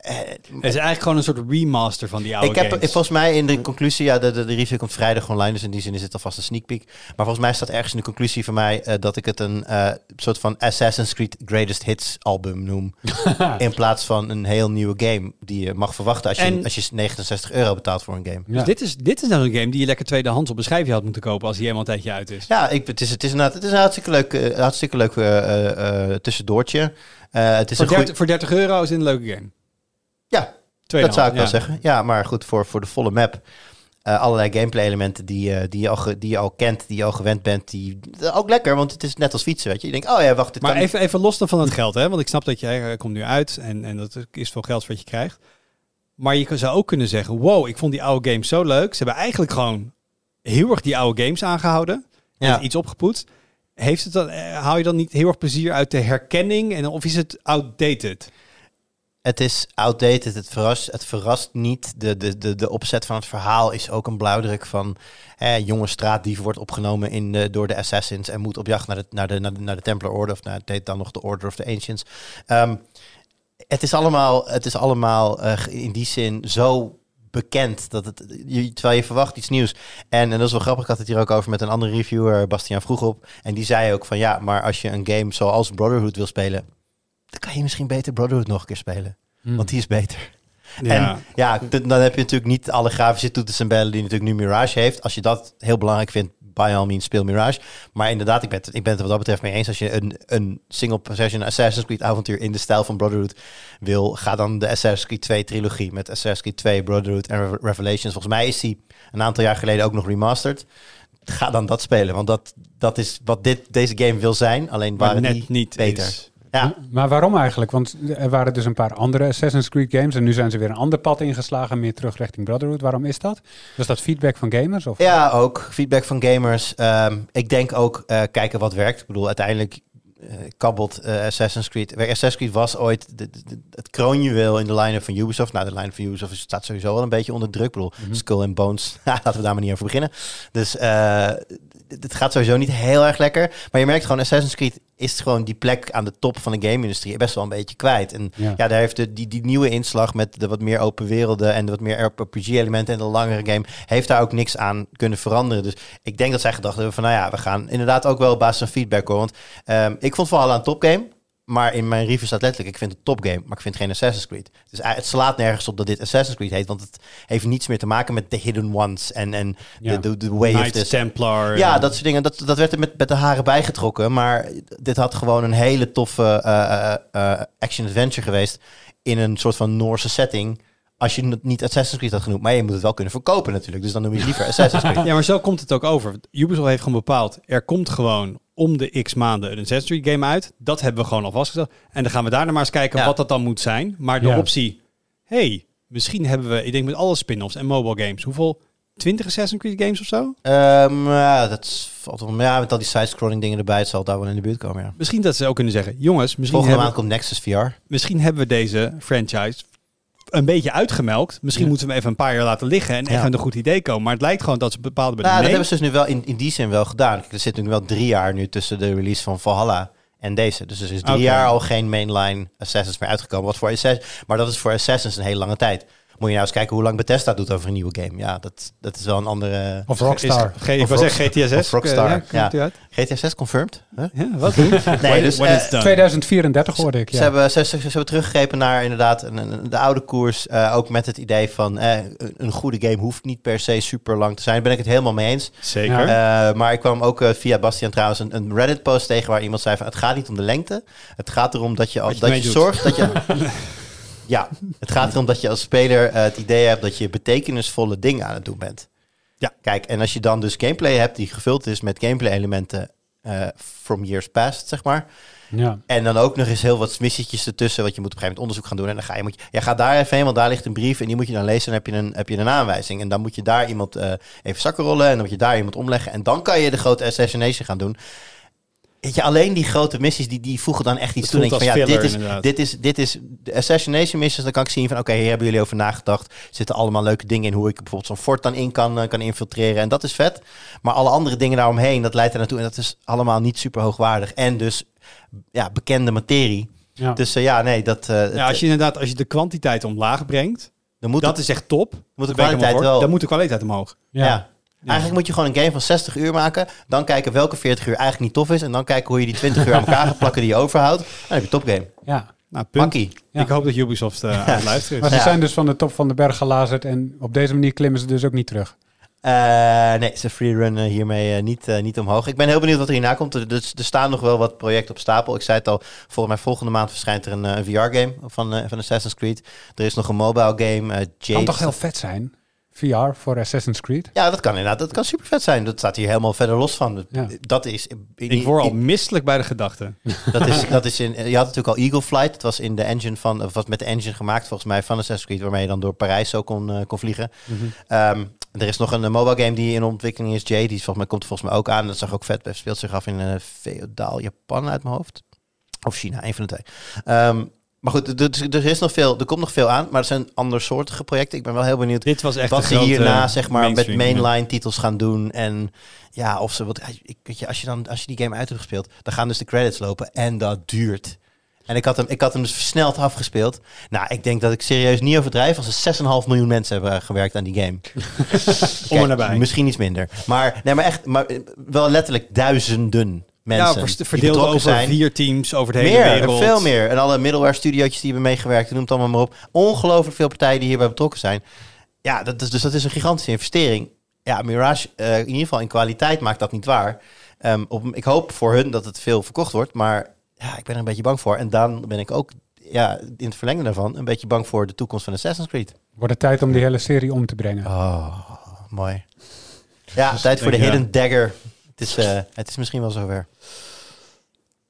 Speaker 3: Het is eigenlijk gewoon een soort remaster van die oude
Speaker 4: ik heb
Speaker 3: games.
Speaker 4: ik- volgens mij in de conclusie, ja, de, de, de review komt vrijdag online, dus in die zin is het alvast een sneak peek. Maar volgens mij staat ergens in de conclusie van mij eh, dat ik het een eh, soort van Assassin's Creed Greatest Hits album noem. in plaats van een heel nieuwe game die je mag verwachten als je,
Speaker 3: En-
Speaker 4: als je 69 euro betaalt voor een game.
Speaker 5: Ja.
Speaker 3: Dus dit is, dit is nou een game die je lekker tweedehands op een schijfje had moeten kopen als hij helemaal een tijdje uit is.
Speaker 4: Ja, ik, het, is, het, is inderdaad, het is een hartstikke leuk, eh, hartstikke leuk eh, eh, eh, tussendoortje. Eh, het is
Speaker 3: voor,
Speaker 4: een goeie-
Speaker 3: 30, voor 30 euro is het een leuke game.
Speaker 4: Ja, dat zou ik wel zeggen. Ja, maar goed, voor, voor de volle map. eh, allerlei gameplay elementen die, eh, die, je al die je al kent, die je al gewend bent. Die, ook lekker, want het is net als fietsen, weet je. Je denkt, oh ja, wacht. Dit
Speaker 3: Maar
Speaker 4: kan-
Speaker 3: even, even los dan van het geld, hè? want ik snap dat jij eh, komt nu uit en, en dat is veel geld wat je krijgt. Maar je zou ook kunnen zeggen, wow, ik vond die oude games zo leuk. Ze hebben eigenlijk gewoon heel erg die oude games aangehouden en
Speaker 4: Ja.
Speaker 3: iets opgepoetst. Heeft het dan, eh, haal je dan niet heel erg plezier uit de herkenning en of is het outdated?
Speaker 4: Het is outdated, het verrast, het verrast niet. De, de, de, de opzet van het verhaal is ook een blauwdruk van... Hè, jonge straatdief wordt opgenomen in door de Assassins... en moet op jacht naar de, naar de, naar de, naar Templar Order... of nou, het heet dan nog de Order of the Ancients. Ehm, het is allemaal, het is allemaal eh, in die zin zo bekend dat het je, terwijl je verwacht iets nieuws en, en dat is wel grappig ik had het hier ook over met een andere reviewer Bastiaan vroeg op en die zei ook van ja maar als je een game zoals Brotherhood wil spelen dan kan je misschien beter Brotherhood nog een keer spelen
Speaker 5: Hmm.
Speaker 4: want die is beter
Speaker 3: Ja.
Speaker 4: en ja dan heb je natuurlijk niet alle grafische toetsen en bellen die natuurlijk nu Mirage heeft als je dat heel belangrijk vindt by all means speel Mirage maar inderdaad ik ben, het- ik ben het er wat dat betreft mee eens als je een, een single possession Assassin's Creed avontuur in de stijl van Brotherhood wil, ga dan de Assassin's Creed 2 trilogie met Assassin's Creed 2, Brotherhood en Re- Revelations. Volgens mij is die een aantal jaar geleden ook nog remastered. Ga dan dat spelen, want dat, dat is wat dit, deze game wil zijn. Alleen
Speaker 3: maar
Speaker 4: waren
Speaker 3: net
Speaker 4: die
Speaker 3: niet
Speaker 4: beter.
Speaker 3: is.
Speaker 4: Ja,
Speaker 5: Maar waarom eigenlijk? Want er waren dus een paar andere Assassin's Creed games en nu zijn ze weer een ander pad ingeslagen, meer terug richting Brotherhood. Waarom is dat? Was dat feedback van gamers? Of?
Speaker 4: ja, ook feedback van gamers. Ehm, ik denk ook eh, kijken wat werkt. Ik bedoel, uiteindelijk eh, kabbelt eh, Assassin's Creed. Assassin's Creed was ooit de, de- de- het kroonjuweel in de line-up van Ubisoft. Nou, de line-up van Ubisoft staat sowieso wel een beetje onder druk. Ik bedoel,
Speaker 5: Mhm.
Speaker 4: Skull and Bones, laten we daar maar niet over beginnen. Dus het gaat sowieso niet heel erg lekker. Maar je merkt gewoon, Assassin's Creed is gewoon die plek aan de top van de game-industrie best wel een beetje kwijt. En
Speaker 5: Ja.
Speaker 4: ja, daar heeft de, die, die nieuwe inslag met de wat meer open werelden en de wat meer RPG-elementen en de langere game, heeft daar ook niks aan kunnen veranderen. Dus ik denk dat zij gedacht hebben van, nou ja, we gaan inderdaad ook wel op basis van feedback hoor. Want ehm, ik vond vooral een topgame. Maar in mijn review staat letterlijk, ik vind het topgame, maar ik vind geen Assassin's Creed. Dus eh, het slaat nergens op dat dit Assassin's Creed heet, want het heeft niets meer te maken met de hidden ones en, en
Speaker 5: Ja.
Speaker 4: de, de, de way of this.
Speaker 3: Templar.
Speaker 4: Ja,
Speaker 3: en-
Speaker 4: dat soort dingen. Dat, dat werd er met, met de haren bijgetrokken. Maar dit had gewoon een hele toffe eh, eh, action-adventure geweest. In een soort van Noorse setting. Als je het niet Assassin's Creed had genoemd. Maar je moet het wel kunnen verkopen natuurlijk. Dus dan noem je het liever Assassin's Creed.
Speaker 3: Ja, maar zo komt het ook over. Ubisoft heeft gewoon bepaald, er komt gewoon om de x maanden een Assassin's Creed game uit. Dat hebben we gewoon al vastgesteld. En dan gaan we daarna maar eens kijken
Speaker 4: Ja.
Speaker 3: wat dat dan moet zijn. Maar de
Speaker 5: Ja.
Speaker 3: optie, hey, misschien hebben we, ik denk met alle spin-offs en mobile games, hoeveel? 20 Assassin's Creed games of zo?
Speaker 4: Ehm, ja, dat is- valt wel. Maar ja, met al die side-scrolling dingen erbij. Het zal daar wel in de buurt komen. Ja.
Speaker 3: Misschien dat ze ook kunnen zeggen, jongens, misschien
Speaker 4: Volgende
Speaker 3: hebben,
Speaker 4: maand komt Nexus VR.
Speaker 3: misschien hebben we deze franchise een beetje uitgemelkt. Misschien
Speaker 5: Ja.
Speaker 3: moeten we hem even een paar jaar laten liggen en echt
Speaker 4: Ja.
Speaker 3: een goed idee komen. Maar het lijkt gewoon dat ze bepaalde bij
Speaker 4: Nou, dat hebben ze dus nu wel in, in die zin wel gedaan. Er zit nu wel drie jaar nu tussen de release van Valhalla en deze. Dus er is drie jaar al geen mainline Assassins meer uitgekomen. Wat voor Assassins, maar dat is voor Assassins een hele lange tijd. Moet je nou eens kijken hoe lang Bethesda doet over een nieuwe game. Ja, dat, dat is wel een andere...
Speaker 5: Of Rockstar.
Speaker 3: Is, ik
Speaker 4: Of
Speaker 3: wil zeggen GTSS.
Speaker 4: of Rockstar,
Speaker 3: Ja, komt
Speaker 4: ja.
Speaker 3: uit?
Speaker 4: GTA 6 confirmed? Huh?
Speaker 3: Ja, wat?
Speaker 4: Nee, dus,
Speaker 3: when
Speaker 4: eh,
Speaker 3: it's done.
Speaker 5: 2034 hoorde ik. Ja.
Speaker 4: Ze, hebben, ze, ze, ze hebben teruggegrepen naar inderdaad een, een- de oude koers. eh, ook met het idee van eh, een, een goede game hoeft niet per se super lang te zijn. Daar ben ik het helemaal mee eens.
Speaker 3: Zeker.
Speaker 4: Eh, maar ik kwam ook eh, via Bastian trouwens een, een Reddit-post tegen waar iemand zei van het gaat niet om de lengte. Het gaat erom dat je, al,
Speaker 3: Wat je
Speaker 4: dat je zorgt dat je... ja, het gaat erom dat je als speler eh, het idee hebt dat je betekenisvolle dingen aan het doen bent.
Speaker 3: Ja.
Speaker 4: Kijk, en als je dan dus gameplay hebt die gevuld is met gameplay-elementen eh, from years past, zeg maar.
Speaker 5: Ja.
Speaker 4: En dan ook nog eens heel wat missietjes ertussen, wat je moet op een gegeven moment onderzoek gaan doen. En dan ga je, moet je, ja, ga daar even heen, want daar ligt een brief en die moet je dan lezen. En dan heb je een, heb je een aanwijzing. En dan moet je daar iemand eh, even zakken rollen en dan moet je daar iemand omleggen. En dan kan je de grote assassination gaan doen. Weet je, alleen die grote missies, die, die voegen dan echt iets toe. Denk van, ja, dit is,
Speaker 3: inderdaad.
Speaker 4: dit, is, dit is de assassination missies. Dan kan ik zien van, oké, hier hebben jullie over nagedacht. Zitten allemaal leuke dingen in hoe ik bijvoorbeeld zo'n fort dan in kan, eh, kan infiltreren. En dat is vet. Maar alle andere dingen daaromheen, dat leidt er naartoe. En dat is allemaal niet super hoogwaardig. En dus, ja, bekende materie.
Speaker 5: Ja.
Speaker 4: Dus eh, ja, nee, dat... eh,
Speaker 3: ja, als je inderdaad, als je de kwantiteit omlaag brengt,
Speaker 4: dan moet
Speaker 3: dat
Speaker 4: het,
Speaker 3: is echt top.
Speaker 4: moet de kwaliteit wel...
Speaker 3: Dan moet de kwaliteit omhoog.
Speaker 5: Ja.
Speaker 4: ja. Eigenlijk moet je gewoon een game van 60 uur maken. Dan kijken welke 40 uur eigenlijk niet tof is. En dan kijken hoe je die 20 uur aan elkaar gaat plakken die je overhoudt. Dan heb je een topgame.
Speaker 5: Ja.
Speaker 3: Nou, punt.
Speaker 5: Ja.
Speaker 3: Ik hoop dat Ubisoft aan het luisteren
Speaker 5: Maar
Speaker 3: is.
Speaker 5: ze
Speaker 4: Ja.
Speaker 5: zijn dus van de top van de berg gelazerd en op deze manier klimmen ze dus ook niet terug.
Speaker 4: Eh, nee, ze freerun eh, hiermee eh, niet, niet omhoog. Ik ben heel benieuwd wat er hierna komt. Er, er, er staan nog wel wat projecten op stapel. Ik zei het al, volgens mij volgende maand verschijnt er een, VR-game van, van Assassin's Creed. Er is nog een mobile game, Jade.
Speaker 5: Kan toch heel vet zijn? VR voor Assassin's Creed?
Speaker 4: Ja, dat kan inderdaad. Dat kan super vet zijn. Dat staat hier helemaal verder los van. Dat,
Speaker 5: Ja.
Speaker 4: dat is...
Speaker 3: Ik word al misselijk bij de gedachte.
Speaker 4: Dat is, dat is in, je had natuurlijk al Eagle Flight. Het was in de engine van, of was met de engine gemaakt volgens mij van Assassin's Creed, waarmee je dan door Parijs zo kon, eh, kon vliegen. Ehm, er is nog een mobile game die in ontwikkeling is, Jade. Die is volgens mij, komt er volgens mij ook aan. Dat zag ook vet. Het speelt zich af in eh feodaal Japan uit mijn hoofd. Of China, een van de twee. Ehm, Maar goed, er, er, is nog veel, er komt nog veel aan, maar er zijn andersoortige projecten. Ik ben wel heel benieuwd
Speaker 3: Dit was echt
Speaker 4: wat ze hierna zeg maar met
Speaker 3: mainstream, ja.
Speaker 4: mainline titels gaan doen. En ja, of ze wat. Weet je, als je dan als je die game uit hebt gespeeld, dan gaan dus de credits lopen en dat duurt. En ik had hem, ik had hem dus versneld afgespeeld. Nou, ik denk dat ik serieus niet overdrijf als er 6,5 miljoen mensen hebben gewerkt aan die game.
Speaker 3: Om er nabij.
Speaker 4: Misschien iets minder. Maar, nee, maar echt, maar wel letterlijk duizenden mensen.
Speaker 3: Ja, verdeeld over
Speaker 4: zijn.
Speaker 3: vier teams over de hele
Speaker 4: Meer,
Speaker 3: wereld.
Speaker 4: veel meer. En alle middleware studiootjes die hebben meegewerkt, noem het allemaal maar op. Ongelooflijk veel partijen die hierbij betrokken zijn. Ja, dat is, dus dat is een gigantische investering. Ja, Mirage, eh, in ieder geval in kwaliteit maakt dat niet waar. Ehm, op, ik hoop voor hun dat het veel verkocht wordt, maar ja, ik ben er een beetje bang voor. En dan ben ik ook ja, in het verlengde daarvan een beetje bang voor de toekomst van Assassin's Creed.
Speaker 5: Wordt het tijd om die hele serie om te brengen.
Speaker 4: Oh, mooi. Ja, tijd voor de Hidden Dagger. Het is, eh, het is misschien wel zover.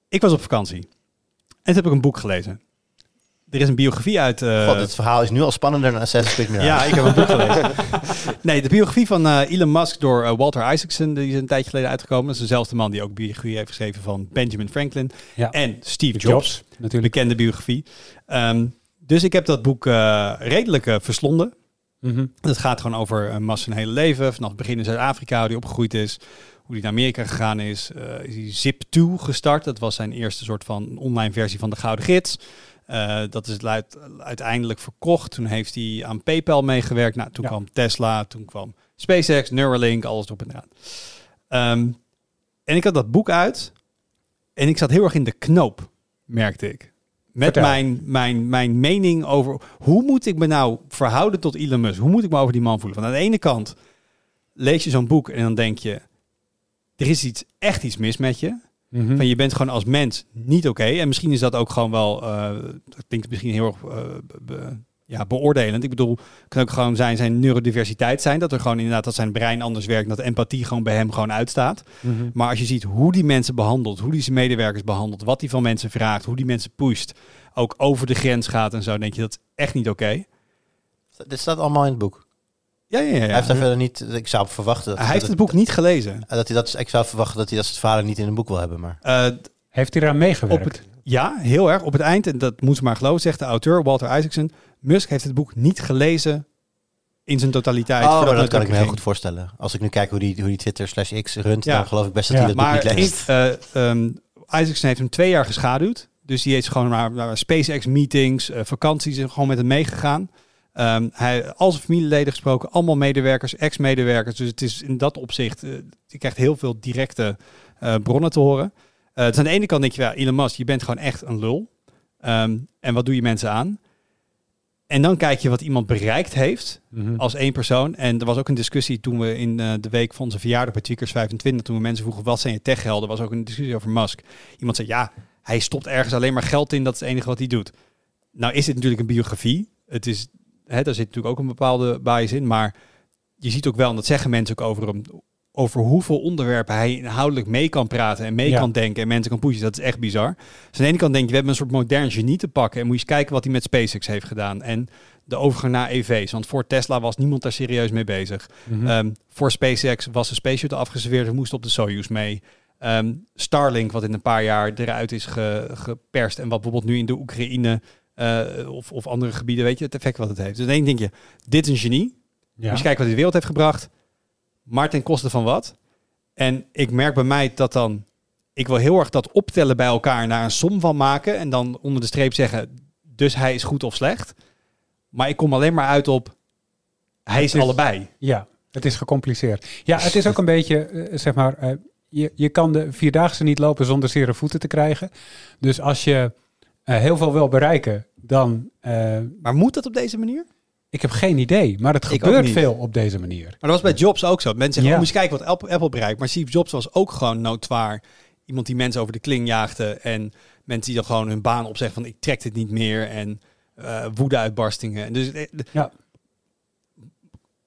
Speaker 3: Ik was op vakantie. En toen heb ik een boek gelezen. Er is een biografie uit... eh,
Speaker 4: God, het verhaal is nu al spannender dan Assassin's Creed Mirage.
Speaker 3: Ja, ik heb een boek gelezen. Nee, de biografie van eh, Elon Musk door Walter Isaacson, die is een tijdje geleden uitgekomen. Dat is dezelfde man die ook biografie heeft geschreven van Benjamin Franklin
Speaker 5: Ja.
Speaker 3: en Steve Jobs.
Speaker 5: Jobs, natuurlijk.
Speaker 3: Bekende biografie. Ehm, dus ik heb dat boek eh, redelijk verslonden.
Speaker 5: Mhm.
Speaker 3: Het gaat gewoon over uh, Mas zijn hele leven. Vanaf het begin in Zuid-Afrika, hij opgegroeid is. Hoe hij naar Amerika gegaan is. Eh, is hij Zip2 gestart. Dat was zijn eerste soort van online versie van de Gouden Gids. Eh, dat is uiteindelijk verkocht. Toen heeft hij aan PayPal meegewerkt. Nou, toen
Speaker 5: Ja.
Speaker 3: kwam Tesla. Toen kwam SpaceX, Neuralink, alles erop en eraan. Ehm, en ik had dat boek uit. En ik zat heel erg in de knoop, merkte ik. Met
Speaker 5: Vertel.
Speaker 3: mijn, mijn, mijn mening over hoe moet ik me nou verhouden tot Elon Musk? Hoe moet ik me over die man voelen? Van aan de ene kant lees je zo'n boek en dan denk je, er is iets, echt iets mis met je.
Speaker 5: Mhm.
Speaker 3: Van je bent gewoon als mens niet oké. En misschien is dat ook gewoon wel, eh, dat klinkt misschien heel erg eh, be- be- ja, beoordelend. Ik bedoel, het kan ook gewoon zijn zijn neurodiversiteit zijn. Dat er gewoon inderdaad dat zijn brein anders werkt. Dat empathie gewoon bij hem gewoon uitstaat.
Speaker 5: Mhm.
Speaker 3: Maar als je ziet hoe die mensen behandelt, hoe die zijn medewerkers behandelt, wat hij van mensen vraagt, hoe die mensen pusht, ook over de grens gaat en zo, denk je dat is echt niet oké.
Speaker 4: Dit staat allemaal in het boek.
Speaker 3: Ja, ja, ja.
Speaker 4: Hij heeft daar verder niet. Ik zou verwachten dat
Speaker 3: Hij heeft het boek niet gelezen.
Speaker 4: Dat hij dat, ik zou verwachten dat hij dat soort verhalen niet in een boek wil hebben. Maar
Speaker 3: Eh,
Speaker 5: Heeft hij eraan meegewerkt?
Speaker 3: Op het, ja, heel erg. Op het eind, en dat moet ze maar geloven, zegt de auteur Walter Isaacson, Musk heeft het boek niet gelezen in zijn totaliteit.
Speaker 4: oh, dat kan ik me heel goed voorstellen. Als ik nu kijk hoe die, hoe die Twitter slash X runt,
Speaker 3: Ja.
Speaker 4: dan geloof ik best dat
Speaker 5: Ja,
Speaker 4: hij dat
Speaker 3: Maar
Speaker 4: boek niet leest.
Speaker 3: eh, ehm, Isaacson heeft hem twee jaar geschaduwd. Dus die heeft gewoon naar, naar SpaceX-meetings, eh, vakanties en gewoon met hem meegegaan. Ehm, hij al zijn familieleden gesproken, allemaal medewerkers, ex-medewerkers. Dus het is in dat opzicht, eh, je krijgt heel veel directe eh, bronnen te horen. Eh, dus aan de ene kant denk je, ja, Elon Musk, je bent gewoon echt een lul. Ehm, en wat doe je mensen aan? En dan kijk je wat iemand bereikt heeft
Speaker 5: Mhm.
Speaker 3: als één persoon. En er was ook een discussie toen we in de week van onze verjaardag bij Tweakers 25, toen we mensen vroegen wat zijn je techgelden, was ook een discussie over Musk. Iemand zei ja, hij stopt ergens alleen maar geld in, dat is het enige wat hij doet. Nou is dit natuurlijk een biografie. Het is, hè, daar zit natuurlijk ook een bepaalde bias in, maar je ziet ook wel, en dat zeggen mensen ook over hem, over hoeveel onderwerpen hij inhoudelijk mee kan praten en mee
Speaker 5: Ja.
Speaker 3: kan denken en mensen kan pushen. Dat is echt bizar. Dus aan de ene kant denk je, we hebben een soort modern genie te pakken en moet je eens kijken wat hij met SpaceX heeft gedaan. En de overgang naar EV's. Want voor Tesla was niemand daar serieus mee bezig.
Speaker 5: Mhm.
Speaker 3: Ehm, voor SpaceX was een Space Shuttle afgeserveerd en moest op de Soyuz mee. Ehm, Starlink, wat in een paar jaar eruit is ge- geperst. En wat bijvoorbeeld nu in de Oekraïne eh, of, of andere gebieden, weet je, het effect wat het heeft. Dus dan denk je, dit is een genie.
Speaker 5: ja.
Speaker 3: Moet je kijken wat hij de wereld heeft gebracht. Maar ten koste van wat? En ik merk bij mij dat dan... Ik wil heel erg dat optellen bij elkaar naar een som van maken. En dan onder de streep zeggen, dus hij is goed of slecht. Maar ik kom alleen maar uit op, hij is
Speaker 5: is-
Speaker 3: allebei.
Speaker 5: Ja, het is gecompliceerd. Ja, het is ook een beetje, eh, zeg maar, eh, je, je kan de Vierdaagse niet lopen zonder zere voeten te krijgen. Dus als je heel veel wil bereiken, dan... eh,
Speaker 3: Maar moet dat op deze manier?
Speaker 5: ik heb geen idee, maar het
Speaker 3: Ik
Speaker 5: gebeurt veel op deze manier.
Speaker 3: Maar dat was bij Jobs ook zo. Mensen zeggen,
Speaker 5: Ja.
Speaker 3: oh, moet je kijken wat Apple, Apple bereikt. Maar Steve Jobs was ook gewoon noodwaar. Iemand die mensen over de kling jaagde. En mensen die dan gewoon hun baan opzeggen van ik trek dit niet meer. En eh woede-uitbarstingen. En Dus eh,
Speaker 5: Ja.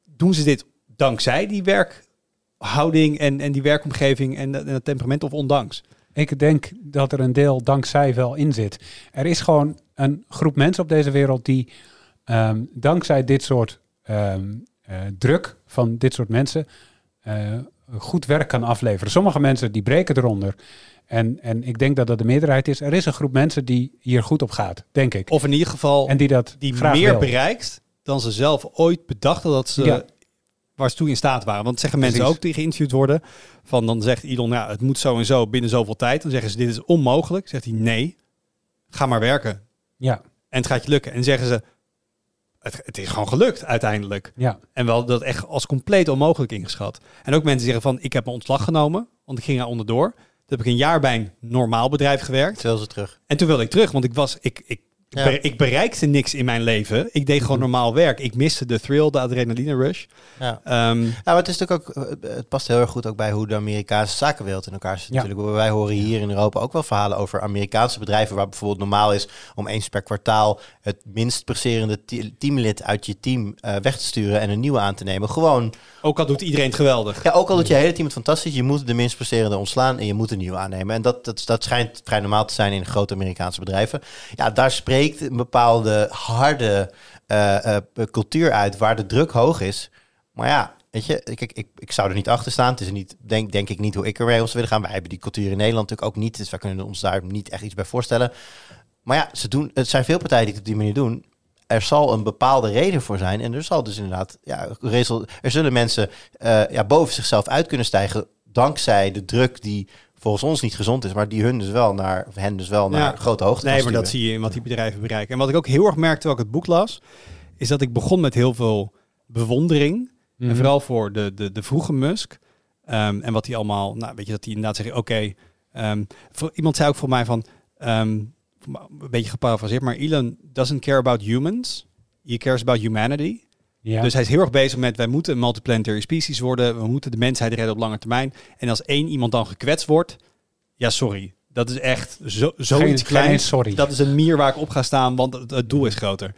Speaker 3: doen ze dit dankzij die werkhouding en, en die werkomgeving en, en dat temperament of ondanks?
Speaker 5: Ik denk dat er een deel dankzij wel in zit. Er is gewoon een groep mensen op deze wereld die ehm, dankzij dit soort ehm, eh, druk van dit soort mensen eh, goed werk kan afleveren. Sommige mensen die breken eronder En, en ik denk dat dat de meerderheid is. Er is een groep mensen die hier goed op gaat, denk ik.
Speaker 3: Of in ieder geval
Speaker 5: en die dat
Speaker 3: die meer
Speaker 5: wil.
Speaker 3: bereikt dan ze zelf ooit bedachten dat ze
Speaker 5: Ja.
Speaker 3: waar ze toe in staat waren. Want zeggen mensen
Speaker 5: Precies.
Speaker 3: ook die geïnterviewd worden van dan zegt Elon, ja, het moet zo en zo binnen zoveel tijd. Dan zeggen ze dit is onmogelijk. Zegt hij nee, ga maar werken
Speaker 5: Ja,
Speaker 3: en het gaat je lukken. En zeggen ze het, het is gewoon gelukt uiteindelijk.
Speaker 5: ja.
Speaker 3: En wel dat echt als compleet onmogelijk ingeschat. En ook mensen zeggen van ik heb mijn ontslag genomen, want ik ging er onderdoor. Toen heb ik een jaar bij een normaal bedrijf gewerkt.
Speaker 4: Terwijl ze terug.
Speaker 3: En toen wilde ik terug, want ik was, ik, ik,
Speaker 4: Ja.
Speaker 3: ik bereikte niks in mijn leven. Ik deed gewoon normaal werk. Ik miste de thrill, de adrenaline rush.
Speaker 4: Ja.
Speaker 3: Ehm,
Speaker 4: Ja, maar het is natuurlijk ook, eh, het past heel erg goed ook bij hoe de Amerikaanse zakenwereld in elkaar zit.
Speaker 5: Ja.
Speaker 4: Natuurlijk, wij horen hier in Europa ook wel verhalen over Amerikaanse bedrijven waar bijvoorbeeld normaal is om eens per kwartaal het minst presterende te- teamlid uit je team eh, weg te sturen en een nieuwe aan te nemen. Gewoon,
Speaker 3: ook al doet iedereen het geweldig.
Speaker 4: ja, ook al doet je hele team het fantastisch, je moet de minst presterende ontslaan en je moet een nieuwe aannemen. En dat, dat, dat schijnt vrij normaal te zijn in grote Amerikaanse bedrijven. Ja, daar een bepaalde harde eh, eh, cultuur uit waar de druk hoog is. Maar ja, weet je, kijk, ik, ik zou er niet achter staan. Het is niet, denk, denk ik niet hoe ik ermee om zou willen gaan. Wij hebben die cultuur in Nederland natuurlijk ook niet. Dus wij kunnen ons daar niet echt iets bij voorstellen. Maar ja, ze doen, het zijn veel partijen die het op die manier doen. Er zal een bepaalde reden voor zijn. En er zal dus inderdaad, ja, er zullen mensen eh, ja, boven zichzelf uit kunnen stijgen. Dankzij de druk die volgens ons niet gezond is. Maar die hun dus wel naar, of hen dus wel naar
Speaker 3: Ja.
Speaker 4: grote hoogte
Speaker 3: Nee, maar dat zie je in wat die bedrijven bereiken. En wat ik ook heel erg merkte terwijl ik het boek las, is dat ik begon met heel veel bewondering.
Speaker 5: Mhm.
Speaker 3: En vooral voor de, de, de vroege Musk. Ehm, en wat hij allemaal, nou weet je, dat hij inderdaad zegt, oké. ehm, voor iemand zei ook voor mij van, ehm, een beetje geparafraseerd, maar Elon doesn't care about humans. He cares about humanity.
Speaker 5: Ja.
Speaker 3: Dus hij is heel erg bezig met, wij moeten een multiplanetary species worden. We moeten de mensheid redden op lange termijn. En als één iemand dan gekwetst wordt, ja sorry. Dat is echt zo, zoiets kleins.
Speaker 5: sorry.
Speaker 3: Dat is een mier waar ik op ga staan, want het, het doel is groter.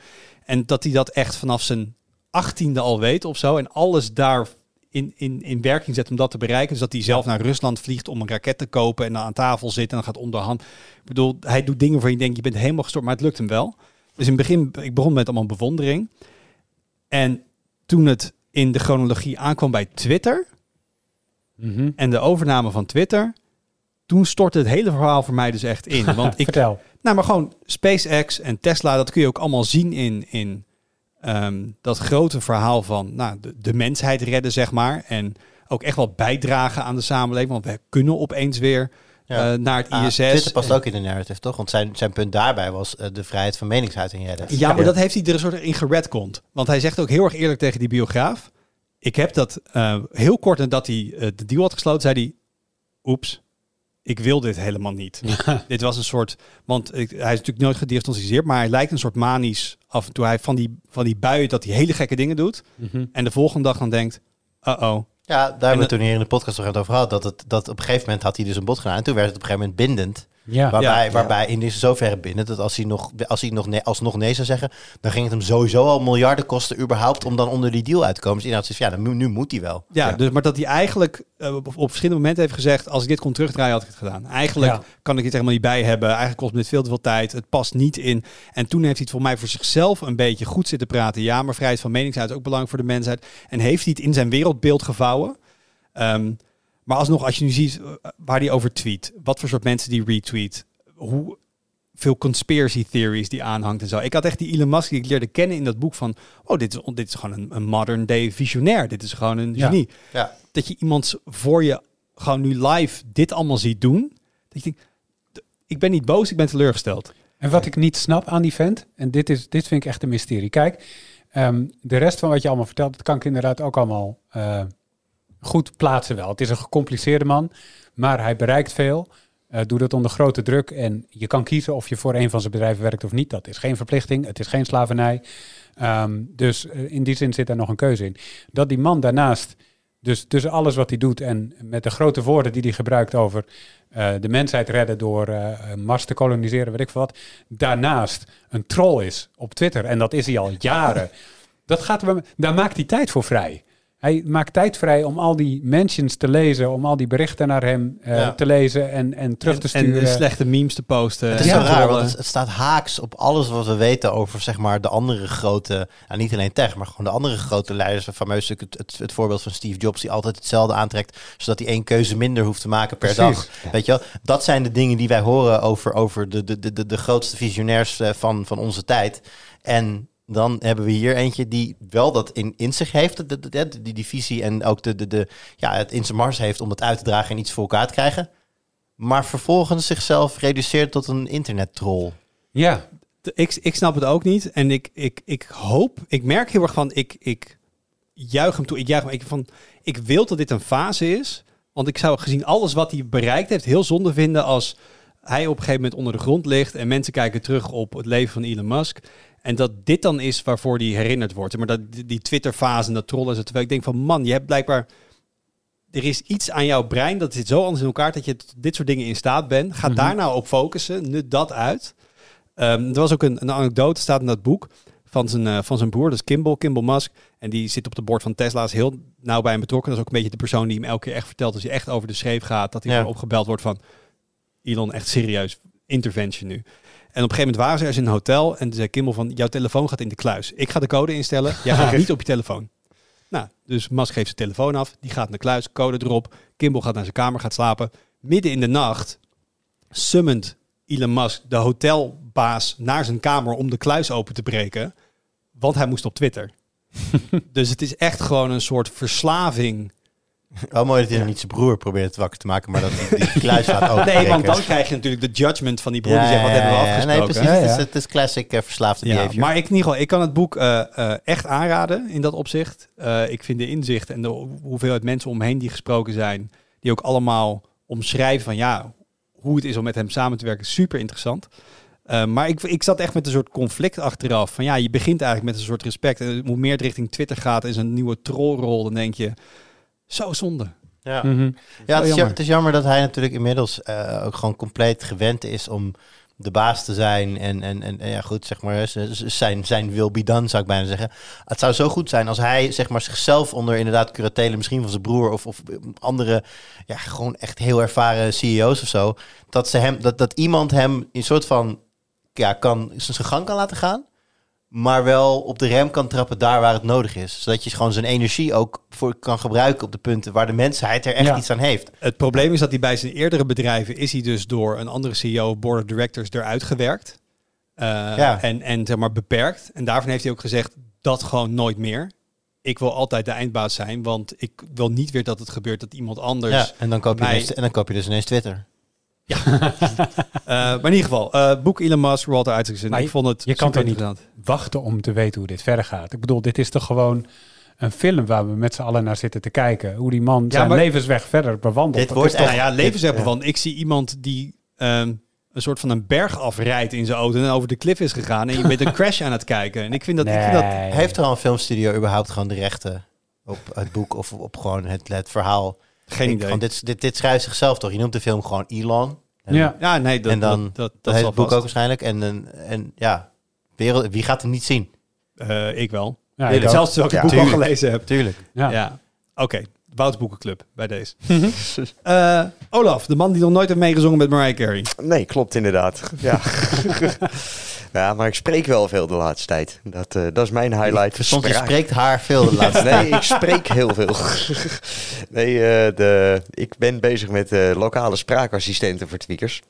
Speaker 3: En dat hij dat echt vanaf zijn achttiende al weet of zo. En alles daar in, in, in werking zet om dat te bereiken. Dus dat hij zelf naar Rusland vliegt om een raket te kopen en dan aan tafel zit en dan gaat onderhand. Ik bedoel, hij doet dingen waar je denkt, je bent helemaal gestoord, maar het lukt hem wel. Dus in het begin, ik begon met allemaal bewondering. En toen het in de chronologie aankwam bij Twitter
Speaker 5: Mhm.
Speaker 3: en de overname van Twitter, toen stortte het hele verhaal voor mij dus echt in. Want ik,
Speaker 5: Vertel.
Speaker 3: nou, maar gewoon SpaceX en Tesla, dat kun je ook allemaal zien in, in ehm, dat grote verhaal van nou, de, de mensheid redden, zeg maar. En ook echt wel bijdragen aan de samenleving, want we kunnen opeens weer
Speaker 4: Ja.
Speaker 3: eh, naar het
Speaker 4: Ah,
Speaker 3: ISS.
Speaker 4: Twitter past ook in de narrative, toch? Want zijn, zijn punt daarbij was eh, de vrijheid van meningsuiting redden.
Speaker 3: Ja, maar dat heeft hij er een soort in geredcond. Want hij zegt ook heel erg eerlijk tegen die biograaf. Ik heb dat eh, heel kort nadat hij de deal had gesloten, zei hij... Oeps, ik wil dit helemaal niet. dit was een soort... Want ik, hij is natuurlijk nooit gediagnosticeerd, maar hij lijkt een soort manisch af en toe. Hij van die, van die buien dat hij hele gekke dingen doet.
Speaker 5: Mhm.
Speaker 3: En de volgende dag dan denkt... Uh-oh.
Speaker 4: Ja, daar hebben we toen hier in de podcast nog over gehad. Dat, het, dat op een gegeven moment had hij dus een bod gedaan. En toen werd het op een gegeven moment bindend.
Speaker 5: Ja.
Speaker 4: Waarbij,
Speaker 3: ja.
Speaker 4: waarbij in deze zoverre bindend dat als hij, nog, als hij nog nee, alsnog nee zou zeggen... dan ging het hem sowieso al miljarden kosten überhaupt om dan onder die deal uit te komen. Dus inderdaad, ja, dan, nu moet hij wel.
Speaker 3: Ja, Dus, maar dat hij eigenlijk eh, op, op verschillende momenten heeft gezegd... als ik dit kon terugdraaien, had ik het gedaan. Eigenlijk
Speaker 5: Ja.
Speaker 3: kan ik het helemaal niet bij hebben. Eigenlijk kost me dit veel te veel tijd. Het past niet in. En toen heeft hij het voor mij voor zichzelf een beetje goed zitten praten. Ja, maar vrijheid van meningsuiting is ook belangrijk voor de mensheid. En heeft hij het in zijn wereldbeeld gevouwen. Ehm, maar alsnog, als je nu ziet eh, waar hij over tweet... wat voor soort mensen die retweet... hoe veel conspiracy theories die aanhangt en zo. Ik had echt die Elon Musk die ik leerde kennen in dat boek van... oh, dit is, dit is gewoon een, een modern day visionair. Dit is gewoon een genie
Speaker 4: Ja.
Speaker 3: dat je iemand voor je gewoon nu live dit allemaal ziet doen. Dat je denkt, ik ben niet boos, ik ben teleurgesteld.
Speaker 5: En wat ik niet snap aan die vent, en dit, is, dit vind ik echt een mysterie. Kijk, ehm, de rest van wat je allemaal vertelt, dat kan ik inderdaad ook allemaal eh, goed plaatsen wel. Het is een gecompliceerde man, maar hij bereikt veel. eh, doet het onder grote druk en je kan kiezen of je voor een van zijn bedrijven werkt of niet. Dat is geen verplichting, het is geen slavernij. Ehm, dus eh, in die zin zit daar nog een keuze in. Dat die man daarnaast, dus tussen alles wat hij doet en met de grote woorden die hij gebruikt over eh, de mensheid redden door Mars te koloniseren, weet ik veel wat, daarnaast een troll is op Twitter. En dat is hij al jaren. Dat gaat, daar maakt hij tijd voor vrij. Hij maakt tijd vrij om al die mentions te lezen, om al die berichten naar hem eh,
Speaker 4: Ja.
Speaker 5: te lezen en, en terug te
Speaker 3: En, en
Speaker 5: sturen.
Speaker 3: de slechte memes te posten.
Speaker 4: Het is
Speaker 3: en
Speaker 4: zo
Speaker 3: te
Speaker 4: raar,
Speaker 3: trollen.
Speaker 4: want het, het staat haaks op alles wat we weten over zeg maar, de andere grote, nou, niet alleen tech, maar gewoon de andere grote leiders. Fameus het, het, het voorbeeld van Steve Jobs, die altijd hetzelfde aantrekt, zodat hij één keuze minder hoeft te maken per
Speaker 5: Precies.
Speaker 4: dag. Weet je wel? Dat zijn de dingen die wij horen over, over de, de, de, de, de grootste visionairs eh, van, van onze tijd. En dan hebben we hier eentje die wel dat in, in zich heeft, de, die, visie en ook de, de, de, ja, het in zijn mars heeft om dat uit te dragen en iets voor elkaar te krijgen. Maar vervolgens zichzelf reduceert tot een internettroll.
Speaker 5: ja,
Speaker 3: ik, ik snap het ook niet. En ik, ik, ik hoop, ik merk heel erg van, ik, ik juich hem toe. Ik juich hem, ik, van, ik wil dat dit een fase is. Want ik zou gezien alles wat hij bereikt heeft, heel zonde vinden als hij op een gegeven moment onder de grond ligt en mensen kijken terug op het leven van Elon Musk. En dat dit dan is waarvoor die herinnerd wordt. Maar dat die- Twitter-fase en dat trollen. en. Terwijl ik denk van, man, je hebt blijkbaar... Er is iets aan jouw brein, dat zit zo anders in elkaar... dat je dit soort dingen in staat bent. Ga daar nou op focussen. Nut dat uit. Ehm, er was ook een, een anekdote, staat in dat boek... Van zijn, eh, van zijn broer, dat is Kimball, Kimball Musk. En die zit op de bord van Tesla, is heel nauw bij hem betrokken. Dat is ook een beetje de persoon die hem elke keer echt vertelt... als hij echt over de schreef gaat, dat hij
Speaker 4: Ja.
Speaker 3: opgebeld wordt van... Elon, echt serieus, intervention nu. En op een gegeven moment waren ze ergens in een hotel en zei Kimmel van, jouw telefoon gaat in de kluis. Ik ga de code instellen, jij gaat niet op je telefoon. Nou, dus Musk geeft zijn telefoon af, die gaat naar de kluis, code erop. Kimball gaat naar zijn kamer, gaat slapen. Midden in de nacht summont Elon Musk de hotelbaas naar zijn kamer om de kluis open te breken, want hij moest op Twitter. dus het is echt gewoon een soort verslaving.
Speaker 4: Oh, mooi dat hij nog niet zijn broer probeert wakker te maken, maar dat hij die kluis laat open.
Speaker 3: Nee, want dan krijg je natuurlijk de judgment van die broer die zegt, wat hebben we afgesproken?
Speaker 4: Nee, precies.
Speaker 5: Ja,
Speaker 4: Het, is,
Speaker 5: ja.
Speaker 4: het is classic eh, verslaafde
Speaker 3: Ja,
Speaker 4: behavior.
Speaker 3: maar ik, in ieder geval, ik kan het boek eh, eh, echt aanraden in dat opzicht. Eh, ik vind de inzicht en de hoeveelheid mensen omheen die gesproken zijn, die ook allemaal omschrijven van ja, hoe het is om met hem samen te werken, super interessant. Eh, maar ik, ik zat echt met een soort conflict achteraf. Van ja, je begint eigenlijk met een soort respect. En hoe meer het richting Twitter gaat en zijn nieuwe trollrol, dan denk je, zo zonde.
Speaker 4: ja.
Speaker 5: Mhm.
Speaker 4: Ja, het is,
Speaker 3: jammer.
Speaker 4: jammer. het is jammer dat hij natuurlijk inmiddels eh, ook gewoon compleet gewend is om de baas te zijn. En, en, en, en ja, goed, zeg maar, zijn, zijn will be done, zou ik bijna zeggen. Het zou zo goed zijn als hij zeg maar, zichzelf onder inderdaad curatelen, misschien van zijn broer of, of andere, ja, gewoon echt heel ervaren CEO's of zo. Dat, ze hem, dat, dat iemand hem een soort van, ja, kan, zijn gang kan laten gaan. Maar wel op de rem kan trappen daar waar het nodig is. Zodat je gewoon zijn energie ook voor kan gebruiken op de punten waar de mensheid er echt
Speaker 5: Ja.
Speaker 4: iets aan heeft.
Speaker 3: Het probleem is dat hij bij zijn eerdere bedrijven is hij dus door een andere CEO, board of directors, eruit gewerkt. Eh,
Speaker 4: Ja.
Speaker 3: en, en zeg maar beperkt. En daarvan heeft hij ook gezegd, dat gewoon nooit meer. Ik wil altijd de eindbaas zijn, want ik wil niet weer dat het gebeurt dat iemand anders...
Speaker 4: Ja, en dan, koop je
Speaker 3: mij-
Speaker 4: ineens, en dan koop je dus ineens Twitter.
Speaker 3: Eh, maar in ieder geval, eh, boek Elon Musk, Walter Isaacson.
Speaker 5: Maar
Speaker 3: ik vond het
Speaker 5: je kan toch niet wachten om te weten hoe dit verder gaat. Ik bedoel, dit is toch gewoon een film waar we met z'n allen naar zitten te kijken. Hoe die man zijn levensweg verder bewandelt.
Speaker 4: Dit
Speaker 5: Dat
Speaker 4: wordt
Speaker 5: is toch-
Speaker 3: Nou ja, levenswerpen
Speaker 4: Ja.
Speaker 3: van. Ik zie iemand die ehm, een soort van een berg afrijdt in zijn auto en over de klif is gegaan. En je bent een crash aan het kijken. En ik vind dat... Ik vind dat.
Speaker 4: Heeft er al een filmstudio überhaupt gewoon de rechten op het boek of op gewoon het, het verhaal?
Speaker 3: Geen
Speaker 4: Ik-
Speaker 3: idee.
Speaker 4: Van dit, dit, dit schrijft zichzelf toch? Je noemt de film gewoon Elon. En,
Speaker 5: Ja.
Speaker 3: Ja, nee, dat,
Speaker 4: en dan
Speaker 3: dat, dat,
Speaker 4: dat,
Speaker 3: dat
Speaker 4: heet
Speaker 3: zal
Speaker 4: het boek
Speaker 3: vast.
Speaker 4: ook waarschijnlijk. En, en, en ja, wereld, wie gaat hem niet zien?
Speaker 3: Eh, ik wel.
Speaker 5: Ja, ik ook.
Speaker 3: zelfs terwijl ik het boek al gelezen heb.
Speaker 4: Tuurlijk.
Speaker 5: Ja.
Speaker 3: Ja. Oké, Wouts Boekenclub bij deze. Eh, Olaf, de man die nog nooit heeft meegezongen met Mariah Carey.
Speaker 6: Nee, klopt inderdaad. Ja. ja, maar ik spreek wel veel de laatste tijd. Dat, eh, dat is mijn highlight.
Speaker 4: Soms je spreekt haar veel de laatste
Speaker 6: Nee, ik spreek heel veel. nee, eh, de, ik ben bezig met eh, lokale spraakassistenten voor tweakers.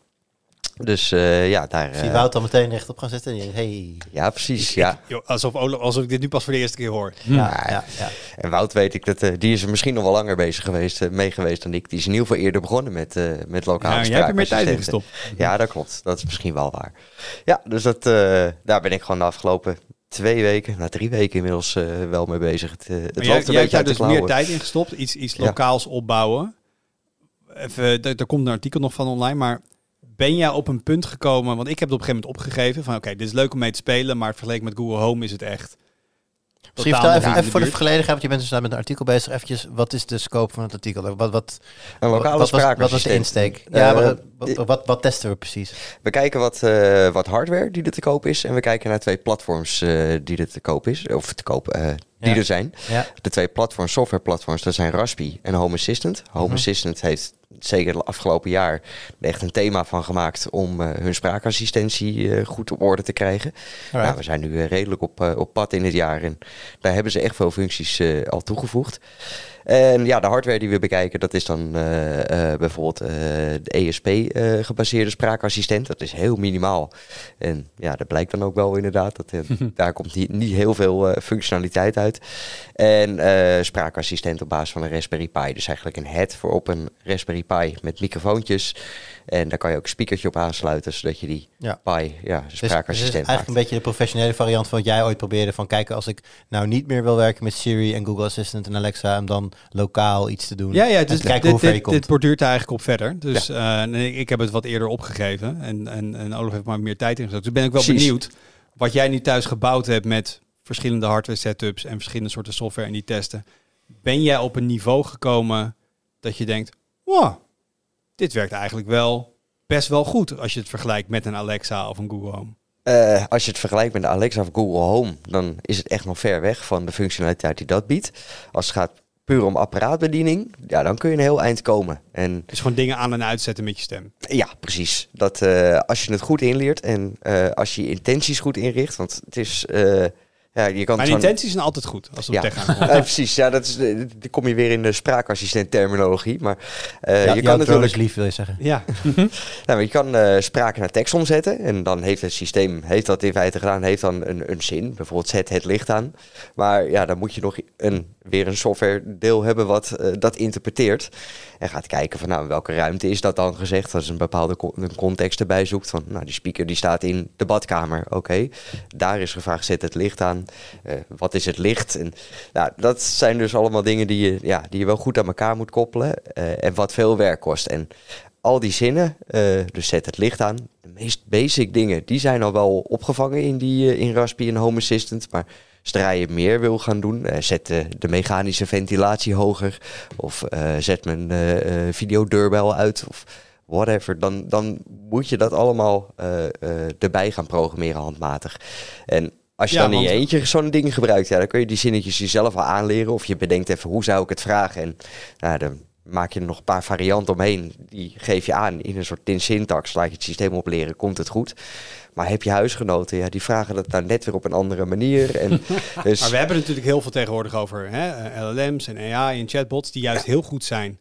Speaker 6: Dus eh, ja, daar...
Speaker 4: Ik zie
Speaker 6: eh,
Speaker 4: Wout al meteen rechtop gaan zitten. En je denkt, hey.
Speaker 6: ja, precies. Ja.
Speaker 3: Yo, alsof, alsof ik dit nu pas voor de eerste keer hoor.
Speaker 4: Ja, ja, ja.
Speaker 6: En Wout weet ik dat, eh, die is er misschien nog wel langer bezig geweest, eh, mee geweest dan ik. Die is in ieder geval eerder begonnen met, eh, met lokale
Speaker 3: Nou, jij hebt er meer tijd in gestopt.
Speaker 6: Ja, dat klopt. Dat is misschien wel waar. Ja, dus dat, eh, daar ben ik gewoon de afgelopen twee weken, nou drie weken inmiddels eh, wel mee bezig. Het, eh, het
Speaker 3: jij,
Speaker 6: een
Speaker 3: jij hebt
Speaker 6: beetje
Speaker 3: daar
Speaker 6: uit de
Speaker 3: dus meer tijd in gestopt. Iets, iets
Speaker 6: Ja.
Speaker 3: lokaals opbouwen. Even, daar, daar komt een artikel nog van online. Maar ben jij op een punt gekomen... Want ik heb het op een gegeven moment opgegeven. Van oké, dit is leuk om mee te spelen. Maar vergeleken met Google Home is het echt...
Speaker 4: Misschien vertel even, even voor de volledigheid, want je bent dus daar met een artikel bezig. Eventjes, wat is de scope van het artikel? Wat, wat,
Speaker 6: Een lokale
Speaker 4: wat, was, wat was de insteek? Ja,
Speaker 6: Eh,
Speaker 4: maar wat, wat, wat testen we precies?
Speaker 6: We kijken wat, eh, wat hardware die er te koop is. En we kijken naar twee platforms eh, die er te koop is. Of te koop, eh, die
Speaker 4: Ja.
Speaker 6: er zijn.
Speaker 4: Ja.
Speaker 6: De twee platforms, software platforms, dat zijn Raspi en Home Assistant. Home
Speaker 4: Mhm.
Speaker 6: Assistant heeft zeker het afgelopen jaar echt een thema van gemaakt om eh, hun spraakassistentie eh, goed op orde te krijgen. Nou, we zijn nu eh, redelijk op, op pad in het jaar en daar hebben ze echt veel functies al toegevoegd. En ja, de hardware die we bekijken, dat is dan eh, eh, bijvoorbeeld eh, de ESP-gebaseerde spraakassistent. Dat is heel minimaal. En ja, dat blijkt dan ook wel inderdaad. Dat, daar komt niet, niet heel veel functionaliteit uit. En spraakassistent op basis van een Raspberry Pi. Dus eigenlijk een head voor op een Raspberry Pi met microfoontjes. En daar kan je ook een speakertje op aansluiten, zodat je die
Speaker 4: Ja.
Speaker 6: Pi, ja,
Speaker 4: Dus, dus het is
Speaker 6: spraakassistent
Speaker 4: eigenlijk
Speaker 6: maakt.
Speaker 4: een beetje de professionele variant van wat jij ooit probeerde. Van kijken, als ik nou niet meer wil werken met Siri en Google Assistant en Alexa, om dan lokaal iets te doen.
Speaker 3: Ja, ja dus
Speaker 4: kijken
Speaker 3: dit,
Speaker 4: hoe ver je
Speaker 3: dit,
Speaker 4: komt.
Speaker 3: dit borduurt er eigenlijk op verder. Dus eh, ik heb het wat eerder opgegeven. En, en, en Olaf heeft maar meer tijd ingezet. Dus ben ik wel
Speaker 6: Precies.
Speaker 3: benieuwd wat jij nu thuis gebouwd hebt met verschillende hardware setups en verschillende soorten software en die testen. Ben jij op een niveau gekomen dat je denkt, wow, dit werkt eigenlijk wel best wel goed als je het vergelijkt met een Alexa of een Google Home.
Speaker 6: Eh, als je het vergelijkt met de Alexa of Google Home, dan is het echt nog ver weg van de functionaliteit die dat biedt. Als het gaat puur om apparaatbediening, ja, dan kun je een heel eind komen. En
Speaker 3: Dus gewoon dingen aan en uitzetten met je stem.
Speaker 6: ja, precies. Dat, eh, als je het goed inleert en eh, als je je intenties goed inricht, want het is, eh, ja, je kan
Speaker 3: Mijn intenties zijn altijd goed als het
Speaker 6: Ja.
Speaker 3: aankomt.
Speaker 6: Ja, precies. Ja, dat is, dan kom je weer in de spraakassistent terminologie. Maar eh,
Speaker 4: ja,
Speaker 6: je kan natuurlijk
Speaker 4: lief, wil je zeggen.
Speaker 3: Ja,
Speaker 6: Nou, maar je kan eh, spraak naar tekst omzetten. En dan heeft het systeem heeft dat in feite gedaan, heeft dan een, een zin. Bijvoorbeeld zet het licht aan. Maar ja, dan moet je nog een, weer een software deel hebben wat eh, dat interpreteert. En gaat kijken van nou, welke ruimte is dat dan gezegd. Als een bepaalde context erbij zoekt. Van nou, die speaker die staat in de badkamer. Oké, daar is gevraagd zet het licht aan. Eh, wat is het licht? En nou, dat zijn dus allemaal dingen die je, ja, die je wel goed aan elkaar moet koppelen. eh, en wat veel werk kost. En al die zinnen, dus zet het licht aan. De meest basic dingen, die zijn al wel opgevangen in, die, in Raspi en Home Assistant. Maar je meer wil gaan doen, eh, zet de, de mechanische ventilatie hoger. Of eh, zet mijn eh, videodeurbel uit. Of whatever. Dan, dan moet je dat allemaal erbij gaan programmeren handmatig. En als je
Speaker 3: Ja,
Speaker 6: dan in je
Speaker 3: want-
Speaker 6: eentje zo'n ding gebruikt, ja, dan kun je die zinnetjes jezelf al aanleren. Of je bedenkt even, hoe zou ik het vragen? En nou, dan maak je er nog een paar varianten omheen. Die geef je aan in een soort tin syntax. Laat je het systeem opleren, komt het goed. Maar heb je huisgenoten, ja, die vragen dat nou net weer op een andere manier. En dus,
Speaker 3: Maar we hebben natuurlijk heel veel tegenwoordig over hè, eh, LLM's en AI en chatbots die juist heel goed zijn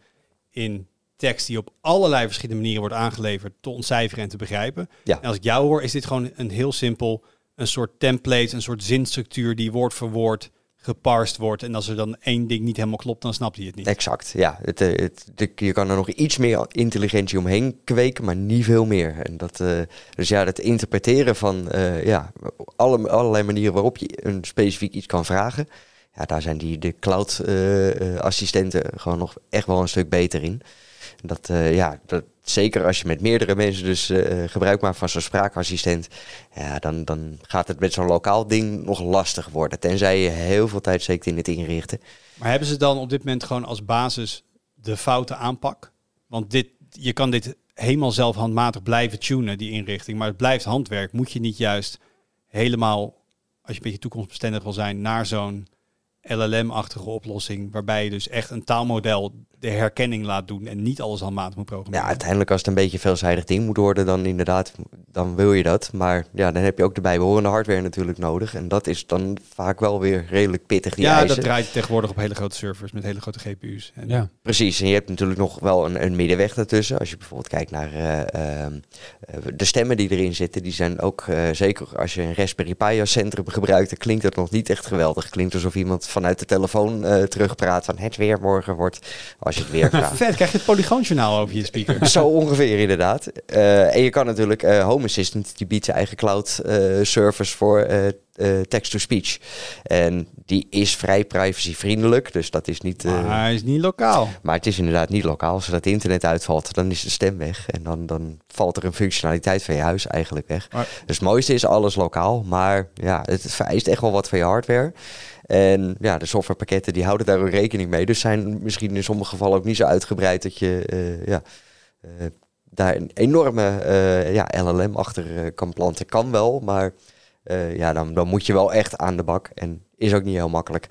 Speaker 3: in tekst die op allerlei verschillende manieren wordt aangeleverd te ontcijferen en te begrijpen.
Speaker 6: Ja.
Speaker 3: En als ik jou hoor, is dit gewoon een heel simpel, een soort template, een soort zinstructuur die woord voor woord geparsed wordt. En als er dan één ding niet helemaal klopt, dan snapt hij het niet.
Speaker 6: Exact, ja. Het, eh, het, je kan er nog iets meer intelligentie omheen kweken, maar niet veel meer. En dat, eh, dus ja, het interpreteren van eh, ja, alle, allerlei manieren waarop je een specifiek iets kan vragen. Ja, daar zijn die, de cloud-assistenten gewoon nog echt wel een stuk beter in. Dat, eh, ja, dat, zeker als je met meerdere mensen dus eh, gebruik maakt van zo'n spraakassistent, ja, dan, dan gaat het met zo'n lokaal ding nog lastig worden. Tenzij je heel veel tijd steekt in het inrichten.
Speaker 3: Maar hebben ze dan op dit moment gewoon als basis de foute aanpak? Want dit, je kan dit helemaal zelf handmatig blijven tunen, die inrichting. Maar het blijft handwerk. Moet je niet juist helemaal, als je een beetje toekomstbestendig wil zijn, naar zo'n LLM-achtige oplossing, waarbij je dus echt een taalmodel de herkenning laat doen en niet alles handmatig moet programmeren?
Speaker 6: Ja, uiteindelijk als het een beetje veelzijdig ding moet worden, dan inderdaad, dan wil je dat. Maar ja, dan heb je ook de bijbehorende hardware natuurlijk nodig. En dat is dan vaak wel weer redelijk pittig, die
Speaker 3: ja,
Speaker 6: eisen.
Speaker 3: dat draait tegenwoordig op hele grote servers met hele grote GPU's. En
Speaker 5: Ja.
Speaker 6: Precies, en je hebt natuurlijk nog wel een, een middenweg daartussen. Als je bijvoorbeeld kijkt naar eh, ehm, eh, de stemmen die erin zitten, die zijn ook, eh, zeker als je een Raspberry Pi als centrum gebruikt, dan klinkt dat nog niet echt geweldig. Klinkt alsof iemand vanuit de telefoon eh, terugpraat van het weer morgen wordt, als je het weer vraagt.
Speaker 3: Vet, krijg je het Polygoonjournaal over je speaker.
Speaker 6: Zo ongeveer inderdaad. Eh, en je kan natuurlijk, eh, Home Assistant, die biedt zijn eigen cloud eh, service voor text-to-speech. En die is vrij privacyvriendelijk, dus dat is niet...
Speaker 3: Maar hij is niet lokaal.
Speaker 6: maar het is inderdaad niet lokaal. Als het internet uitvalt, dan is de stem weg. En dan, dan valt er een functionaliteit van je huis eigenlijk weg.
Speaker 3: Maar-
Speaker 6: Dus het mooiste is alles lokaal. Maar ja, het vereist echt wel wat van je hardware. En ja, de softwarepakketten die houden daar ook rekening mee. Dus zijn misschien in sommige gevallen ook niet zo uitgebreid dat je eh, ja, eh, daar een enorme eh, ja, LLM achter kan planten. Kan wel, maar ja, dan, dan moet je wel echt aan de bak. En is ook niet heel makkelijk.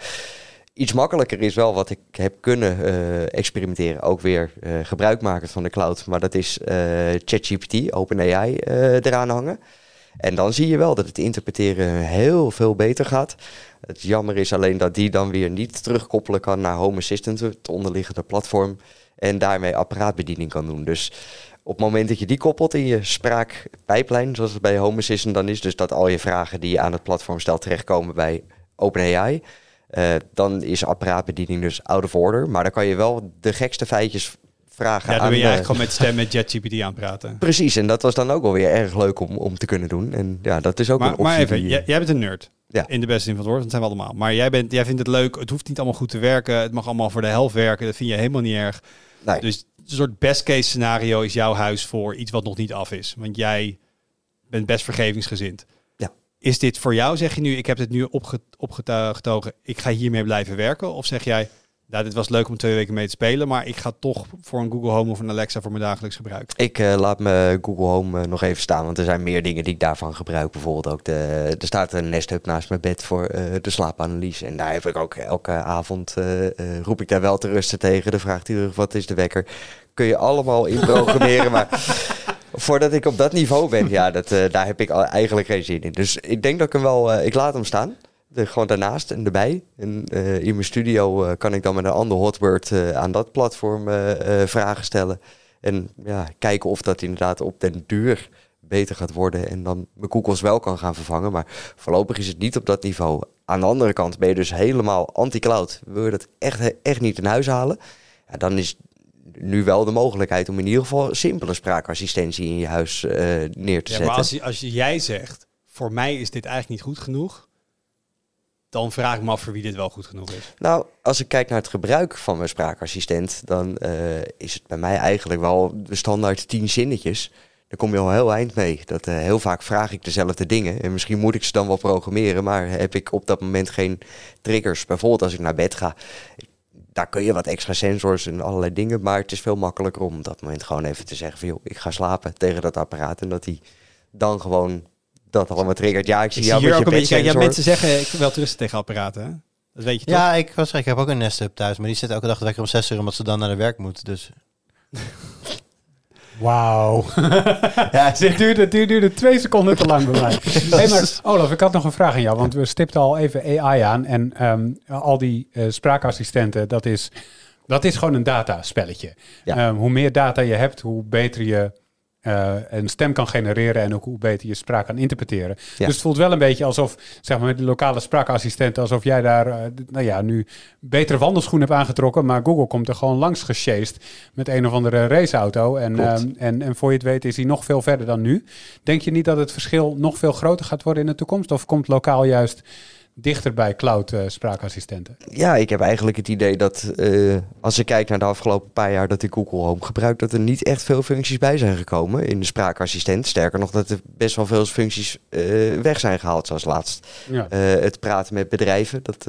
Speaker 6: Iets makkelijker is wel wat ik heb kunnen experimenteren. Ook weer gebruik maken van de cloud. Maar dat is ChatGPT, OpenAI, eraan hangen. En dan zie je wel dat het interpreteren heel veel beter gaat. Het jammer is alleen dat die dan weer niet terugkoppelen kan naar Home Assistant, het onderliggende platform. En daarmee apparaatbediening kan doen. Dus op het moment dat je die koppelt in je spraakpijplijn, zoals het bij Home Assistant dan is, dus dat al je vragen die je aan het platform stelt terechtkomen bij OpenAI, eh, dan is apparaatbediening dus out of order. Maar dan kan je wel de gekste feitjes vragen
Speaker 3: Ja, dan
Speaker 6: aan
Speaker 3: ben je
Speaker 6: de-
Speaker 3: eigenlijk gewoon met stem met ChatGPT aan praten.
Speaker 6: Precies, en dat was dan ook wel weer erg leuk om, om te kunnen doen. En ja, dat is ook een
Speaker 3: Maar,
Speaker 6: optie.
Speaker 3: maar even,
Speaker 6: die-
Speaker 3: jij, jij bent een nerd.
Speaker 6: Ja.
Speaker 3: In de beste zin van het woord, dat zijn we allemaal. Maar jij, bent, jij vindt het leuk, het hoeft niet allemaal goed te werken. Het mag allemaal voor de helft werken. Dat vind je helemaal niet erg.
Speaker 6: Nee.
Speaker 3: Dus een soort best case scenario is jouw huis voor iets wat nog niet af is. Want jij bent best vergevingsgezind.
Speaker 6: Ja.
Speaker 3: Is dit voor jou, zeg je nu, ik heb dit nu opge, opgetogen, ik ga hiermee blijven werken? Of zeg jij, nou, dit was leuk om twee weken mee te spelen, maar ik ga toch voor een Google Home of een Alexa voor mijn dagelijks gebruik?
Speaker 6: Ik eh, laat mijn Google Home eh, nog even staan, want er zijn meer dingen die ik daarvan gebruik. Bijvoorbeeld ook, de, er staat een Nest Hub naast mijn bed voor eh, de slaapanalyse. En daar heb ik ook elke avond, roep ik daar wel te rusten tegen. Dan vraagt hij terug, wat is de wekker? Kun je allemaal inprogrammeren, maar voordat ik op dat niveau ben, ja, dat, daar heb ik eigenlijk geen zin in. Dus ik denk dat ik hem wel, ik laat hem staan. Gewoon daarnaast en erbij. En eh, in mijn studio eh, kan ik dan met een ander hotword eh, aan dat platform vragen stellen. En ja, kijken of dat inderdaad op den duur beter gaat worden. En dan mijn koekels wel kan gaan vervangen. Maar voorlopig is het niet op dat niveau. Aan de andere kant ben je dus helemaal anti-cloud. Wil je dat echt, echt niet in huis halen? Ja, dan is nu wel de mogelijkheid om in ieder geval simpele spraakassistentie in je huis neer te
Speaker 3: Ja,
Speaker 6: zetten.
Speaker 3: maar als, jij zegt, voor mij is dit eigenlijk niet goed genoeg, dan vraag ik me af voor wie dit wel goed genoeg is.
Speaker 6: Nou, als ik kijk naar het gebruik van mijn spraakassistent, dan eh, is het bij mij eigenlijk wel de standaard tien zinnetjes. Daar kom je al heel eind mee. Dat, eh, heel vaak vraag ik dezelfde dingen. En misschien moet ik ze dan wel programmeren, maar heb ik op dat moment geen triggers. Bijvoorbeeld als ik naar bed ga. Daar kun je wat extra sensors en allerlei dingen. Maar het is veel makkelijker om op dat moment gewoon even te zeggen van joh, ik ga slapen tegen dat apparaat. En dat hij dan gewoon dat allemaal triggert. Ja, ik zie
Speaker 3: Ik
Speaker 6: jou
Speaker 3: zie hier
Speaker 6: met
Speaker 3: ook
Speaker 6: je
Speaker 3: een beetje, kijk, ja, mensen zeggen, ik wil wel rusten tegen apparaten, hè? Dat weet je toch?
Speaker 4: Ja, ik was ik heb ook een Nest Hub thuis, maar die zit elke dag lekker om 6 uur omdat ze dan naar de werk moet. Dus
Speaker 5: Wauw.
Speaker 4: ja,
Speaker 5: Dit duurde, dit duurde twee seconden te lang bij mij. Hey, maar Olaf, ik had nog een vraag aan jou. Want we stipten al even AI aan. En ehm, al die eh, spraakassistenten, dat is, dat is gewoon een dataspelletje.
Speaker 6: Ja.
Speaker 5: Ehm, hoe meer data je hebt, hoe beter je eh, een stem kan genereren. En ook hoe beter je spraak kan interpreteren.
Speaker 6: Ja.
Speaker 5: Dus het voelt wel een beetje alsof, zeg maar, met de lokale spraakassistenten, alsof jij daar, eh, nou ja, nu betere wandelschoenen hebt aangetrokken. Maar Google komt er gewoon langs gesjeest met een of andere raceauto. En, ehm, en, en voor je het weet is hij nog veel verder dan nu. Denk je niet dat het verschil nog veel groter gaat worden in de toekomst? Of komt lokaal juist dichter bij cloud eh, spraakassistenten?
Speaker 6: Ja, ik heb eigenlijk het idee dat eh, als ik kijk naar de afgelopen paar jaar dat ik Google Home gebruik, dat er niet echt veel functies bij zijn gekomen in de spraakassistent. Sterker nog, dat er best wel veel functies eh, weg zijn gehaald, zoals laatst.
Speaker 5: Ja.
Speaker 6: Het praten met bedrijven, dat,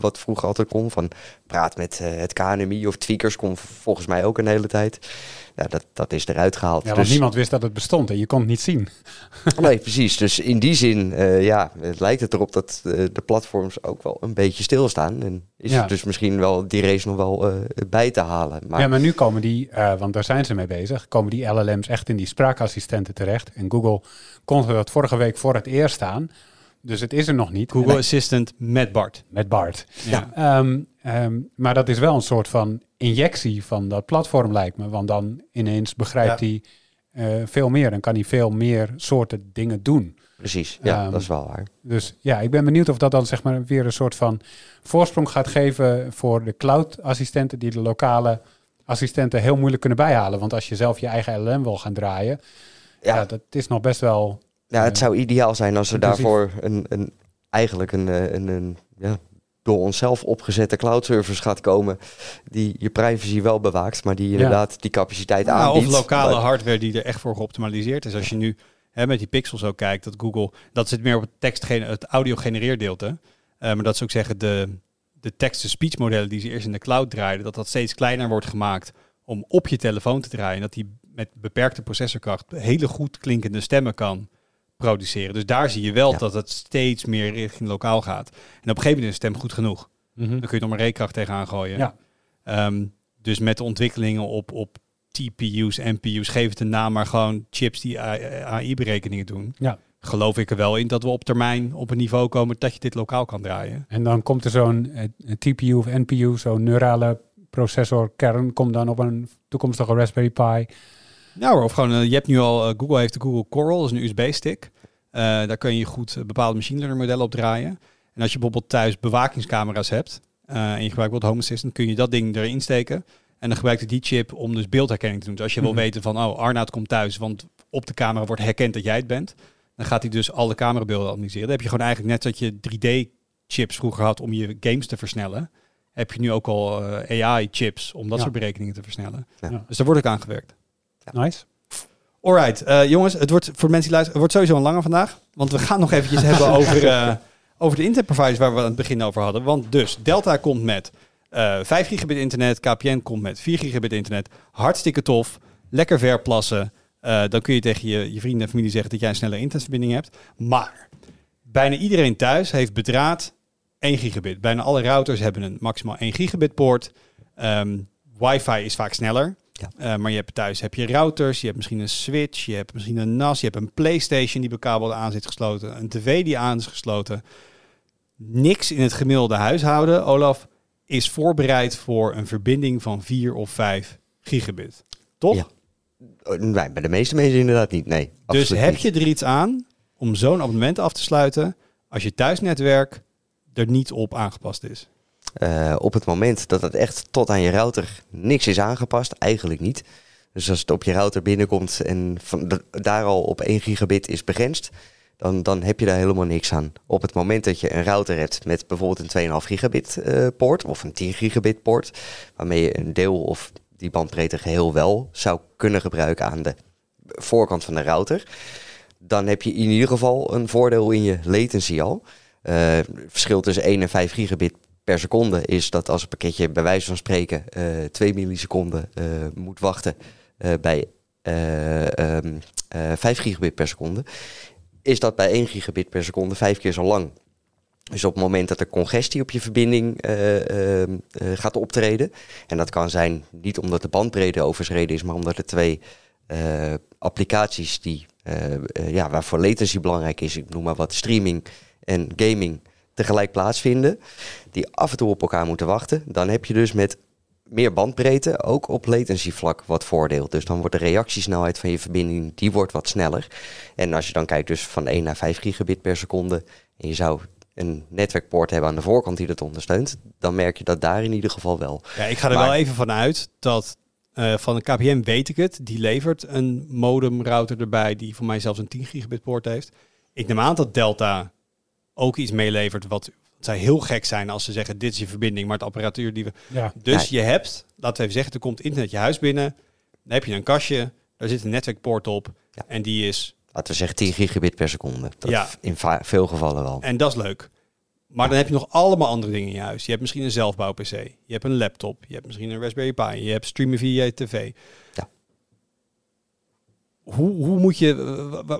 Speaker 6: wat vroeger altijd kon. Van praat met het KNMI of tweakers kon volgens mij ook een hele tijd. Ja, dat, dat is eruit gehaald.
Speaker 5: Ja, want
Speaker 6: Dus-
Speaker 5: niemand wist dat het bestond en je kon het niet zien.
Speaker 6: Nee, precies. Dus in die zin, eh, ja, het lijkt het erop dat eh, de platforms ook wel een beetje stilstaan. En is
Speaker 5: Ja.
Speaker 6: er dus misschien wel die race nog wel eh, bij te halen. Maar
Speaker 5: Ja, maar nu komen die, eh, want daar zijn ze mee bezig, komen die LLM's echt in die spraakassistenten terecht. En Google kondigde dat vorige week voor het eerst aan. Dus het is er nog niet.
Speaker 3: Google
Speaker 5: En-
Speaker 3: Assistant met Bart.
Speaker 5: met Bart.
Speaker 3: Ja.
Speaker 5: Ehm, ehm, maar dat is wel een soort van injectie van dat platform, lijkt me. Want dan ineens begrijpt
Speaker 4: Ja.
Speaker 5: hij eh, veel meer en kan hij veel meer soorten dingen doen.
Speaker 6: precies, ja,
Speaker 5: Ehm,
Speaker 6: dat is wel waar.
Speaker 5: Dus ja, ik ben benieuwd of dat dan zeg maar weer een soort van voorsprong gaat geven voor de cloud-assistenten die de lokale assistenten heel moeilijk kunnen bijhalen. Want als je zelf je eigen LLM wil gaan draaien, ja,
Speaker 6: Ja,
Speaker 5: dat is nog best wel.
Speaker 6: ja, het zou ideaal zijn als er
Speaker 5: intensief.
Speaker 6: daarvoor een, een eigenlijk een, eh, een, een ja, door onszelf opgezette cloud service gaat komen die je privacy wel bewaakt, maar die inderdaad die capaciteit
Speaker 3: Ja,
Speaker 6: aanbiedt.
Speaker 3: of lokale
Speaker 6: Maar-
Speaker 3: hardware die er echt voor geoptimaliseerd is. Als je nu hè, met die pixels ook kijkt, dat Google, dat zit meer op het, tekst, het audio genereerdeelte. Eh, maar dat ze ook zeggen, de, de text-to-speech modellen die ze eerst in de cloud draaiden, dat dat steeds kleiner wordt gemaakt om op je telefoon te draaien. En dat die met beperkte processorkracht hele goed klinkende stemmen kan produceren. Dus daar zie je wel
Speaker 6: Ja.
Speaker 3: dat het steeds meer richting lokaal gaat. En op een gegeven moment is stem goed genoeg.
Speaker 5: Mhm.
Speaker 3: Dan kun je nog maar rekenkracht tegenaan gooien.
Speaker 5: Ja.
Speaker 3: Ehm, dus met de ontwikkelingen op, op TPU's, NPU's, geef het een naam, maar gewoon chips die AI-berekeningen doen.
Speaker 5: Ja.
Speaker 3: Geloof ik er wel in dat we op termijn op een niveau komen dat je dit lokaal kan draaien.
Speaker 5: En dan komt er zo'n eh, TPU of NPU, zo'n neurale processorkern, komt dan op een toekomstige Raspberry Pi.
Speaker 3: Nou, of gewoon, eh, je hebt nu al, eh, Google heeft de Google Coral, dat is een USB-stick. Eh, daar kun je goed bepaalde machine learning modellen op draaien. En als je bijvoorbeeld thuis bewakingscamera's hebt en je gebruikt bijvoorbeeld Home Assistant, kun je dat ding erin steken. En dan gebruikt het die chip om dus beeldherkenning te doen. Dus als je wil
Speaker 5: Mhm.
Speaker 3: weten van, oh, Arnoud komt thuis, want op de camera wordt herkend dat jij het bent. Dan gaat hij dus alle camerabeelden analyseren. Dan heb je gewoon eigenlijk net dat je 3D-chips vroeger had om je games te versnellen. Heb je nu ook al AI-chips om dat
Speaker 5: Ja.
Speaker 3: soort berekeningen te versnellen.
Speaker 6: Ja.
Speaker 3: Dus daar wordt ook aan gewerkt.
Speaker 5: Nice.
Speaker 3: Alright, eh, jongens, het wordt voor de mensen die luisteren, het wordt sowieso een lange vandaag. Want we gaan nog eventjes hebben over, eh, over de internetproviders waar we aan het begin over hadden. Want dus, Delta komt met eh 5 gigabit internet, KPN komt met 4 gigabit internet. Hartstikke tof, lekker verplassen. Dan kun je tegen je, je vrienden en familie zeggen dat jij een snelle internetverbinding hebt. Maar bijna iedereen thuis heeft bedraad 1 gigabit. Bijna alle routers hebben een maximaal 1 gigabit poort. Ehm, wifi is vaak sneller.
Speaker 6: Ja.
Speaker 3: Eh, maar je hebt thuis heb je routers, je hebt misschien een switch, je hebt misschien een NAS, je hebt een PlayStation die bij kabel aan zit gesloten, een tv die aan is gesloten. Niks in het gemiddelde huishouden, Olaf, is voorbereid voor een verbinding van 4 of 5 gigabit. Toch?
Speaker 6: Ja. Oh, Nee, bij de meeste mensen inderdaad niet. Nee,
Speaker 3: Dus heb
Speaker 6: niet.
Speaker 3: je er iets aan om zo'n abonnement af te sluiten als je thuisnetwerk er niet op aangepast is?
Speaker 6: Eh, op het moment dat het echt tot aan je router niks is aangepast, eigenlijk niet. Dus als het op je router binnenkomt en van daar al op 1 gigabit is begrensd, dan, dan heb je daar helemaal niks aan. Op het moment dat je een router hebt met bijvoorbeeld een 2,5 gigabit eh, poort of een 10 gigabit poort, waarmee je een deel of die bandbreedte geheel wel zou kunnen gebruiken aan de voorkant van de router, dan heb je in ieder geval een voordeel in je latency al. Eh, het verschil tussen 1 en 5 gigabit per seconde is dat als een pakketje bij wijze van spreken eh 2 milliseconden eh, moet wachten eh, bij eh, ehm, eh, 5 gigabit per seconde, is dat bij 1 gigabit per seconde vijf keer zo lang. Dus op het moment dat er congestie op je verbinding eh, ehm, eh, gaat optreden, en dat kan zijn niet omdat de bandbreedte overschreden is, maar omdat er twee eh, applicaties die, eh, eh, ja, waarvoor latency belangrijk is, ik noem maar wat streaming en gaming, tegelijk plaatsvinden, die af en toe op elkaar moeten wachten, dan heb je dus met meer bandbreedte ook op latency vlak wat voordeel. Dus dan wordt de reactiesnelheid van je verbinding die wordt wat sneller. En als je dan kijkt dus van 1 naar 5 gigabit per seconde en je zou een netwerkpoort hebben aan de voorkant die dat ondersteunt, dan merk je dat daar in ieder geval wel.
Speaker 3: Ja, ik ga er
Speaker 6: Maar-
Speaker 3: wel even van uit dat eh, van de KPN weet ik het. Die levert een modem router erbij die voor mij zelfs een 10 gigabit poort heeft. Ik neem aan dat Delta ook iets meelevert wat zij heel gek zijn als ze zeggen dit is je verbinding, maar het apparatuur die we...
Speaker 5: Ja.
Speaker 3: Dus je hebt, laten we even zeggen, er komt internet je huis binnen. Dan heb je een kastje, daar zit een netwerkpoort op
Speaker 6: Ja.
Speaker 3: en die is...
Speaker 6: Laten we zeggen 10 gigabit per seconde. Dat
Speaker 3: Ja.
Speaker 6: In veel gevallen wel.
Speaker 3: En dat is leuk. Maar dan heb je nog allemaal andere dingen in je huis. Je hebt misschien een zelfbouw PC. Je hebt een laptop. Je hebt misschien een Raspberry Pi. Je hebt streamen via je tv.
Speaker 6: Ja.
Speaker 3: Hoe, hoe moet je...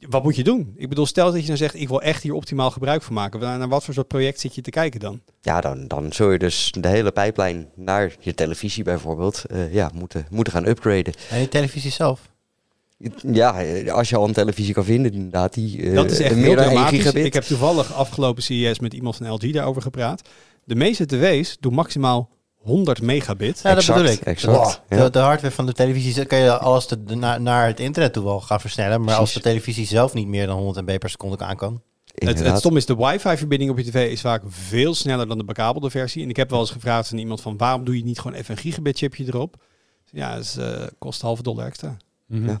Speaker 3: wa- wa- wat moet je doen? Ik bedoel, stel dat je dan zegt... ik wil echt hier optimaal gebruik van maken. Naar naar wat voor soort project zit je te kijken dan?
Speaker 6: Ja, dan, dan zul je dus de hele pijplijn naar je televisie bijvoorbeeld eh, ja, moeten, moeten gaan upgraden.
Speaker 4: En die televisie zelf.
Speaker 6: Ja, als je al een televisie kan vinden, inderdaad, die eh,
Speaker 3: dat is echt heel
Speaker 6: meer dan 1
Speaker 3: dramatisch.
Speaker 6: gigabit.
Speaker 3: Ik heb toevallig afgelopen CES met iemand van LG daarover gepraat. De meeste tv's doen maximaal 100 megabit.
Speaker 4: Ja, dat
Speaker 6: Exact,
Speaker 4: bedoel ik.
Speaker 6: exact,
Speaker 4: De,
Speaker 6: ja.
Speaker 4: de hardware van de televisie kan je alles te, naar, naar het internet toe wel gaan versnellen. Maar als de televisie zelf niet meer dan 100 MB per seconde aan kan.
Speaker 3: Het, het stom is, de wifi-verbinding op je tv is vaak veel sneller dan de bekabelde versie. En ik heb wel eens gevraagd aan iemand van, waarom doe je niet gewoon even een gigabit chipje erop? Ja, dat eh, kost halve dollar extra.
Speaker 6: Ja.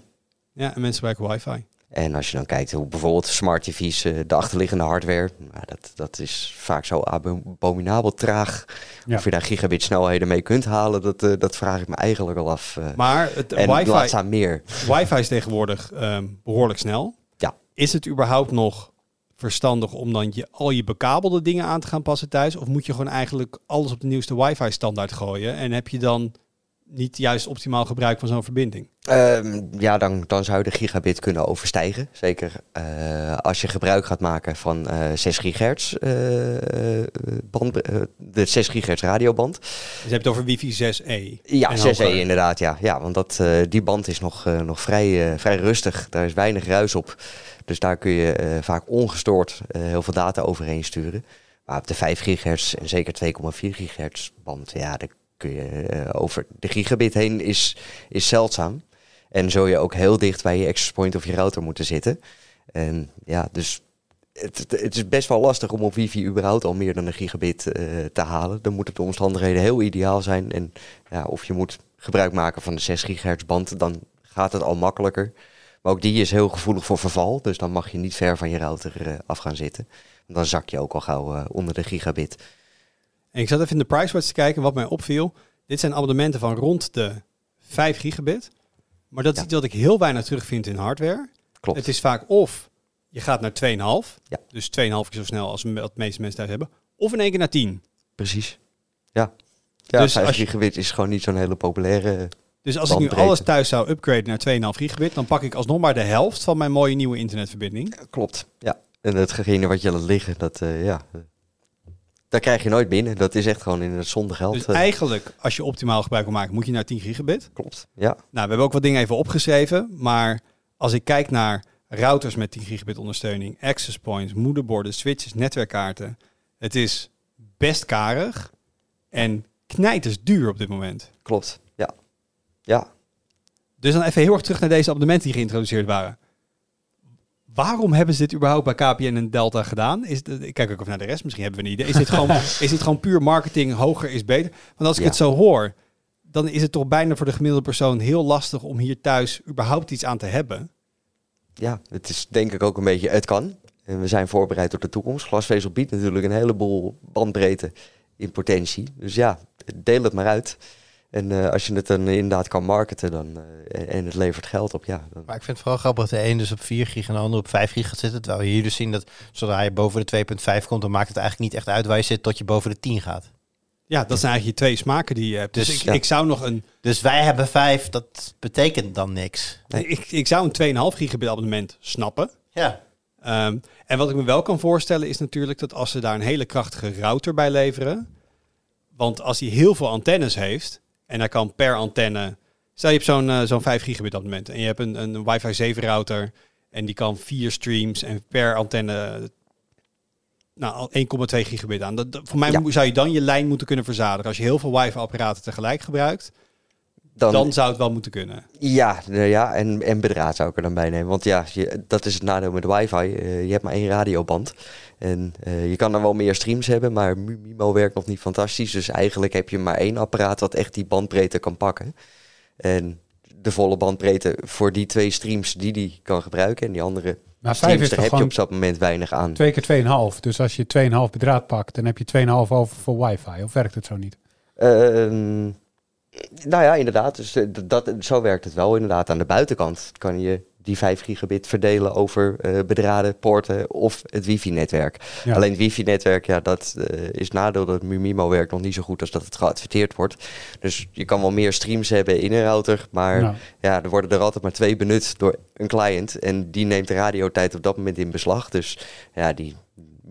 Speaker 3: Ja, en mensen gebruiken wifi.
Speaker 6: En als je dan kijkt hoe bijvoorbeeld smart TV's, eh, de achterliggende hardware, nou, dat, dat is vaak zo abominabel traag.
Speaker 5: Ja.
Speaker 6: Of je daar gigabit snelheden mee kunt halen, dat, eh, dat vraag ik me eigenlijk al af. eh.
Speaker 3: Maar het
Speaker 6: en laat
Speaker 3: wifi,
Speaker 6: staan meer.
Speaker 3: wifi is tegenwoordig ehm, behoorlijk snel.
Speaker 6: Ja.
Speaker 3: Is het überhaupt nog verstandig om dan je, al je bekabelde dingen aan te gaan passen thuis? Of moet je gewoon eigenlijk alles op de nieuwste wifi standaard gooien? En heb je dan niet juist optimaal gebruik van zo'n verbinding?
Speaker 6: Ehm, ja, dan, dan zou je de gigabit kunnen overstijgen. Zeker eh, als je gebruik gaat maken van eh 6 gigahertz eh, band, de 6 gigahertz radioband.
Speaker 3: Dus je hebt het over wifi 6E.
Speaker 6: Ja,
Speaker 3: En
Speaker 6: 6E
Speaker 3: hoger.
Speaker 6: inderdaad. Ja, ja want dat, die band is nog, nog vrij, vrij rustig. Daar is weinig ruis op. Dus daar kun je vaak ongestoord heel veel data overheen sturen. Maar op de 5 gigahertz en zeker 2,4 gigahertz band, ja, kun je eh, over de gigabit heen is, is zeldzaam. En zul je ook heel dicht bij je access point of je router moeten zitten. En ja, dus het, het- is best wel lastig om op wifi überhaupt al meer dan een gigabit eh, te halen. Dan moeten de omstandigheden heel ideaal zijn. En ja, of je moet gebruik maken van de 6 gigahertz band, dan gaat het al makkelijker. Maar ook die is heel gevoelig voor verval. Dus dan mag je niet ver van je router eh, af gaan zitten. Dan zak je ook al gauw onder de gigabit.
Speaker 3: En ik zat even in de price watch te kijken. Wat mij opviel. Dit zijn abonnementen van rond de 5 gigabit. Maar dat is
Speaker 6: Ja.
Speaker 3: iets wat ik heel weinig terugvind in hardware.
Speaker 6: Klopt.
Speaker 3: Het is vaak of je gaat naar 2,5.
Speaker 6: Ja.
Speaker 3: Dus 2,5 keer zo snel als wat de meeste mensen thuis hebben. Of in één keer naar 10.
Speaker 6: Precies. Ja. Ja,
Speaker 3: Dus
Speaker 6: 5
Speaker 3: als je-
Speaker 6: gigabit is gewoon niet zo'n hele populaire...
Speaker 3: Dus als ik nu alles thuis zou upgraden naar 2,5 gigabit, dan pak ik alsnog maar de helft van mijn mooie nieuwe internetverbinding.
Speaker 6: Klopt, ja. En hetgene wat je laat liggen, dat, eh, ja... daar krijg je nooit binnen. Dat is echt gewoon in het zonde geld.
Speaker 3: Dus eigenlijk, als je optimaal gebruik wil maken, moet je naar 10 gigabit.
Speaker 6: Klopt, ja.
Speaker 3: Nou, we hebben ook wat dingen even opgeschreven, maar als ik kijk naar routers met 10 gigabit ondersteuning, access points, moederborden, switches, netwerkkaarten, het is best karig en knijters duur op dit moment.
Speaker 6: Klopt, ja. Ja,
Speaker 3: Dus dan even heel erg terug naar deze abonnementen die geïntroduceerd waren. Waarom hebben ze dit überhaupt bij KPN en Delta gedaan? Is het, ik kijk ook even naar de rest, misschien hebben we een idee. Is dit gewoon, is dit gewoon puur marketing, hoger is beter? Want als ik
Speaker 6: Ja.
Speaker 3: het zo hoor, dan is het toch bijna voor de gemiddelde persoon heel lastig om hier thuis überhaupt iets aan te hebben.
Speaker 6: ja, het is denk ik ook een beetje, het kan. En we zijn voorbereid op de toekomst. Glasvezel biedt natuurlijk een heleboel bandbreedte in potentie. Dus ja, deel het maar uit. En eh, als je het dan inderdaad kan marketen dan, eh, en- het levert geld op, ja. Dan,
Speaker 4: Maar ik vind het vooral grappig dat de een dus op 4 gig en de ander op 5 gig gaat zitten. Terwijl we hier dus zien dat zodra je boven de 2.5 komt, dan maakt het eigenlijk niet echt uit waar je zit tot je boven de 10 gaat.
Speaker 3: Ja, dat zijn eigenlijk je twee smaken die je hebt. Dus,
Speaker 4: Dus,
Speaker 3: ik,
Speaker 6: ja.
Speaker 3: ik zou nog een,
Speaker 4: Dus wij hebben 5, dat betekent dan niks.
Speaker 6: Nee.
Speaker 3: ik, ik zou een 2,5 gigabit abonnement snappen.
Speaker 4: Ja.
Speaker 3: Ehm, en wat ik me wel kan voorstellen is natuurlijk dat als ze daar een hele krachtige router bij leveren. Want als hij heel veel antennes heeft en hij kan per antenne. Stel je hebt zo'n eh, zo'n 5 gigabit abonnement en je hebt een, een wifi 7 router en die kan vier streams en per antenne nou, al 1,2 gigabit aan. Dat, dat- voor mij
Speaker 6: Ja.
Speaker 3: zou je dan je lijn moeten kunnen verzadigen. Als je heel veel wifi apparaten tegelijk gebruikt,
Speaker 6: dan,
Speaker 3: dan zou het wel moeten kunnen.
Speaker 6: Ja, nou ja en, en bedraad zou ik er dan bij nemen. Want ja, je, dat is het nadeel met wifi. Eh, je hebt maar één radioband. En eh, je kan dan wel meer streams hebben, maar Mimo werkt nog niet fantastisch. Dus eigenlijk heb je maar één apparaat dat echt die bandbreedte kan pakken. En de volle bandbreedte voor die twee streams die die kan gebruiken. En die andere
Speaker 5: Maar vijf
Speaker 6: streams,
Speaker 5: is
Speaker 6: daar
Speaker 5: toch
Speaker 6: heb je
Speaker 5: gewoon
Speaker 6: op dat moment weinig aan.
Speaker 5: twee keer 2,5. Dus als je 2,5 bedraad pakt, dan heb je 2,5 over voor wifi. Of werkt het zo niet?
Speaker 6: Ehm, nou ja, inderdaad. Dus, eh, dat, zo werkt het wel. Inderdaad, aan de buitenkant kan je die 5 gigabit verdelen over eh, bedraden, poorten of het wifi-netwerk.
Speaker 5: Ja.
Speaker 6: Alleen het wifi-netwerk, ja, dat eh, is nadeel dat Mimimo werkt nog niet zo goed als dat het geadverteerd wordt. Dus je kan wel meer streams hebben in een router, maar
Speaker 5: Nou,
Speaker 6: ja, er worden er altijd maar twee benut door een client. En die neemt de radiotijd op dat moment in beslag. Dus ja, die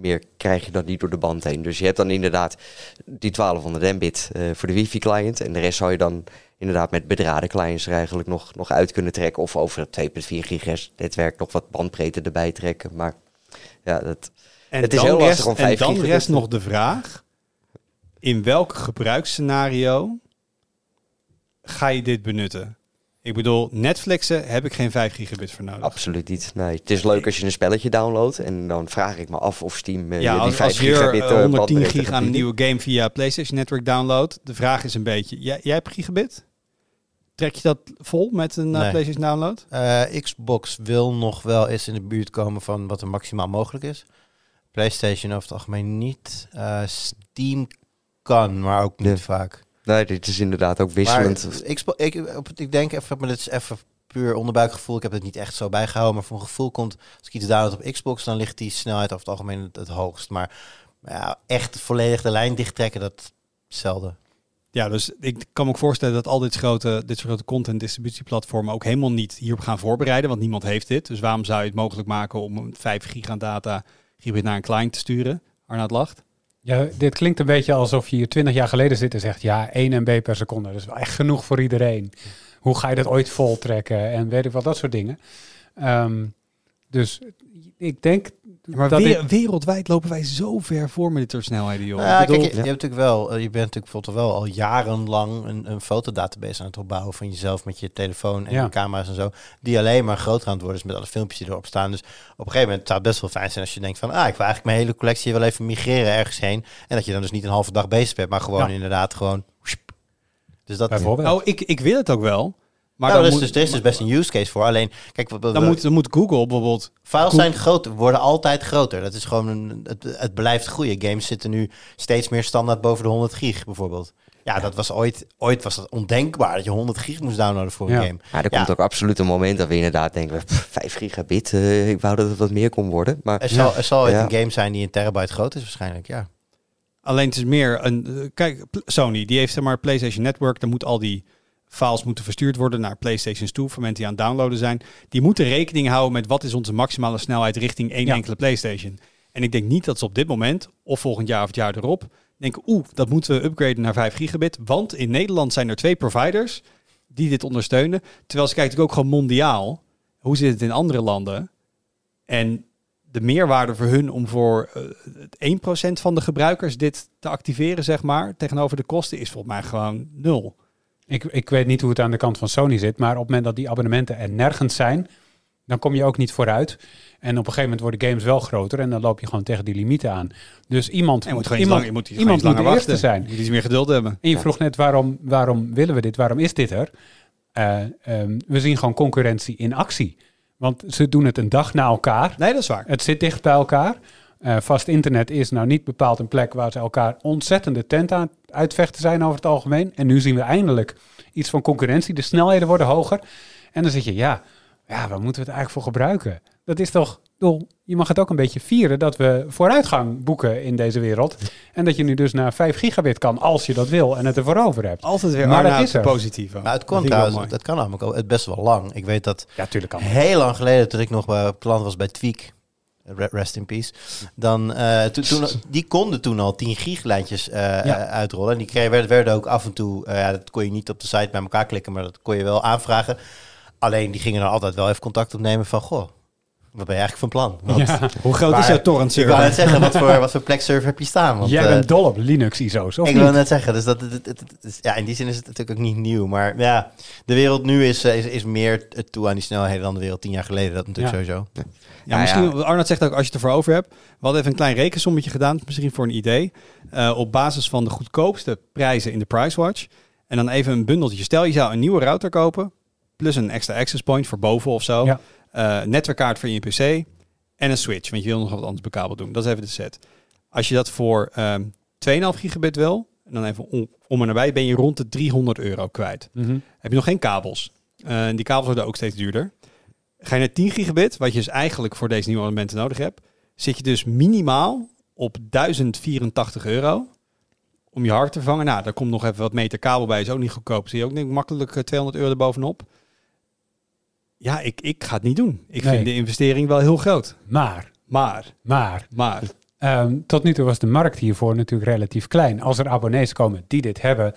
Speaker 6: meer krijg je dan niet door de band heen. Dus je hebt dan inderdaad die 1200 mbit eh, voor de wifi-client. En de rest zou je dan inderdaad met bedraden clients er eigenlijk nog, nog uit kunnen trekken. Of over het 2.4 gigahertz netwerk nog wat bandbreedte erbij trekken. Maar ja, dat,
Speaker 3: En
Speaker 6: Het is heel lastig
Speaker 3: rest,
Speaker 6: om
Speaker 3: En
Speaker 6: 5
Speaker 3: dan rest nog de vraag: in welk gebruiksscenario ga je dit benutten? Ik bedoel, Netflixen heb ik geen 5 gigabit voor nodig.
Speaker 6: absoluut niet. Nee, het is leuk als je een spelletje downloadt. En dan vraag ik me af of Steam eh,
Speaker 3: ja,
Speaker 6: je die
Speaker 3: als,
Speaker 6: 5
Speaker 3: als je er,
Speaker 6: gigabit
Speaker 3: eh,
Speaker 6: eh,
Speaker 3: 110
Speaker 6: bandbreedte
Speaker 3: gig
Speaker 6: gaat
Speaker 3: aan een nieuwe game via PlayStation Network download. De vraag is een beetje: jij, jij hebt gigabit? Trek je dat vol met een eh,
Speaker 4: Nee.
Speaker 3: PlayStation download?
Speaker 4: Eh, Xbox wil nog wel eens in de buurt komen van wat er maximaal mogelijk is. PlayStation over het algemeen niet. Eh, Steam kan, maar ook niet
Speaker 6: Ja.
Speaker 4: vaak.
Speaker 6: Nee, dit is inderdaad ook
Speaker 4: Maar
Speaker 6: wisselend.
Speaker 4: Xbox, ik, op het- ik denk even, maar dit is even puur onderbuikgevoel. Ik heb het niet echt zo bijgehouden, maar voor een gevoel komt, als ik iets download op Xbox, dan ligt die snelheid over het algemeen het, het hoogst. Maar ja, echt volledig de lijn dichttrekken, dat zelden.
Speaker 3: Ja, dus ik kan me ook voorstellen dat al dit, grote, dit soort grote content distributieplatformen ook helemaal niet hierop gaan voorbereiden, want niemand heeft dit. Dus waarom zou je het mogelijk maken om een 5 gig aan data gigabit naar een client te sturen? Arnoud lacht.
Speaker 5: Ja, dit klinkt een beetje alsof je hier 20 jaar geleden zit en zegt, ja, 1 MB per seconde, dat is wel echt genoeg voor iedereen. Hoe ga je dat ooit voltrekken en weet ik wat, dat soort dingen. Ehm, dus ik denk
Speaker 3: Maar
Speaker 5: dat
Speaker 3: weer- wereldwijd lopen wij zo ver voor met dit soort snelheden, joh.
Speaker 4: Ja,
Speaker 3: ik bedoel,
Speaker 4: kijk, je, je hebt natuurlijk wel, eh, je bent natuurlijk bijvoorbeeld wel al jarenlang een, een fotodatabase aan het opbouwen van jezelf met je telefoon en
Speaker 5: Ja.
Speaker 4: je camera's en zo, die alleen maar groter aan het worden is met alle filmpjes die erop staan. Dus op een gegeven moment zou het best wel fijn zijn als je denkt van, ah, ik wil eigenlijk mijn hele collectie wel even migreren ergens heen. En dat je dan dus niet een halve dag bezig bent, maar gewoon
Speaker 5: Ja.
Speaker 4: inderdaad gewoon. Dus dat,
Speaker 3: oh, ik, ik wil het ook wel. Maar dan,
Speaker 4: er, is dus, er is dus best een use case voor. Alleen, kijk, wat- wat-
Speaker 3: dan, moet, dan moet Google bijvoorbeeld...
Speaker 4: Files zijn groter, worden altijd groter. Dat is gewoon een, het, het blijft groeien. Games zitten nu steeds meer standaard boven de 100 gig bijvoorbeeld. Ja, dat was ooit, ooit was dat ondenkbaar dat je 100 gig moest downloaden voor
Speaker 5: Ja.
Speaker 4: een game.
Speaker 6: Maar er
Speaker 4: Ja.
Speaker 6: komt ook absoluut een moment dat we inderdaad denken, pff, 5 gigabit, eh, ik wou dat het wat meer kon worden. Maar
Speaker 4: Er zal, er zal ooit
Speaker 6: Ja.
Speaker 4: een game zijn die een terabyte groot is waarschijnlijk, ja.
Speaker 3: Alleen het is meer een... eh, Kijk, Sony, die heeft zeg maar PlayStation Network. Daar moet al die files moeten verstuurd worden naar PlayStation toe voor mensen die aan het downloaden zijn. Die moeten rekening houden met wat is onze maximale snelheid richting één
Speaker 5: Ja.
Speaker 3: enkele PlayStation. En ik denk niet dat ze op dit moment, of volgend jaar of het jaar erop, denken, oeh, dat moeten we upgraden naar 5 gigabit. Want in Nederland zijn er twee providers die dit ondersteunen. Terwijl ze kijken ook gewoon mondiaal. Hoe zit het in andere landen? En de meerwaarde voor hun om voor eh, het 1% van de gebruikers dit te activeren, zeg maar, tegenover de kosten, is volgens mij gewoon nul.
Speaker 5: Ik, ik weet niet hoe het aan de kant van Sony zit, maar op het moment dat die abonnementen er nergens zijn, dan kom je ook niet vooruit. En op een gegeven moment worden games wel groter en dan loop je gewoon tegen die limieten aan. Dus iemand,
Speaker 3: moet
Speaker 5: iemand,
Speaker 3: lang- je moet,
Speaker 5: iemand moet de
Speaker 3: langer
Speaker 5: eerste
Speaker 3: wachten.
Speaker 5: zijn.
Speaker 3: Je moet iets meer geduld hebben.
Speaker 5: En je vroeg net waarom, waarom willen we dit? Waarom is dit er? Eh, ehm, we zien gewoon concurrentie in actie. Want ze doen het een dag na elkaar.
Speaker 3: Nee, dat is waar.
Speaker 5: Het zit dicht bij elkaar. Eh, vast internet is nou niet bepaald een plek waar ze elkaar ontzettende tent aan uitvechten zijn over het algemeen. En nu zien we eindelijk iets van concurrentie. De snelheden worden hoger. En dan zit je, ja, ja waar moeten we het eigenlijk voor gebruiken? Dat is toch, je mag het ook een beetje vieren dat we vooruitgang boeken in deze wereld. En dat je nu dus naar 5 gigabit kan als je dat wil en het ervoor over hebt.
Speaker 3: Altijd weer
Speaker 5: Maar dat is er.
Speaker 3: positief.
Speaker 4: Maar het
Speaker 3: Dat
Speaker 4: kon trouwens, dat kan namelijk ook het best wel lang. Ik weet dat
Speaker 5: Ja, tuurlijk kan.
Speaker 4: heel lang geleden, toen ik nog bij klant was bij Tweak, re- rest in peace, dan, eh, toen, toen, die konden toen al 10 giglijntjes eh,
Speaker 5: Ja.
Speaker 4: eh, uitrollen. En die kregen, werden, werden ook af en toe, ja, dat kon je niet op de site bij elkaar klikken, maar dat kon je wel aanvragen. Alleen die gingen dan altijd wel even contact opnemen van, goh, wat ben je eigenlijk van plan? Want,
Speaker 5: Ja.
Speaker 3: Hoe groot is jouw torrent
Speaker 4: Ik wou net zeggen, wat voor, wat voor plek server heb je staan? Want,
Speaker 5: Jij
Speaker 4: eh,
Speaker 5: bent dol op Linux ISO's, of
Speaker 4: ik
Speaker 5: niet?
Speaker 4: wil net zeggen, dus dat, het, het, ja, in die zin is het natuurlijk ook niet nieuw. Maar ja, de wereld nu is, eh, is, is meer toe aan die snelheden dan de wereld tien jaar geleden. Dat natuurlijk
Speaker 5: Ja.
Speaker 4: sowieso.
Speaker 3: Ja,
Speaker 6: Ja,
Speaker 3: misschien, Arnoud zegt ook, als je het ervoor over hebt. We hadden even een klein rekensommetje gedaan, misschien voor een idee. Eh, op basis van de goedkoopste prijzen in de Pricewatch. En dan even een bundeltje. Stel, je zou een nieuwe router kopen, plus een extra access point voor boven of zo.
Speaker 5: Ja.
Speaker 3: Eh, netwerkkaart voor je PC en een switch, want je wil nog wat anders bekabeld doen. Dat is even de set. Als je dat voor ehm 2,5 gigabit wil, en dan even om, om en nabij, ben je rond de 300 euro kwijt.
Speaker 5: Mhm.
Speaker 3: Heb je nog geen kabels? Eh, die kabels worden ook steeds duurder. Ga je naar 10 gigabit, wat je dus eigenlijk voor deze nieuwe abonnementen nodig hebt, zit je dus minimaal op 1084 euro om je hard te vervangen. Nou, daar komt nog even wat meter kabel bij, is ook niet goedkoop. Zie je ook denk ik, makkelijk eh, 200 euro erbovenop. Ja, ik, ik ga het niet doen. Ik
Speaker 5: Nee.
Speaker 3: vind de investering wel heel groot.
Speaker 5: Maar,
Speaker 3: Maar,
Speaker 5: maar,
Speaker 3: maar,
Speaker 5: Ehm, tot nu toe was de markt hiervoor natuurlijk relatief klein. Als er abonnees komen die dit hebben,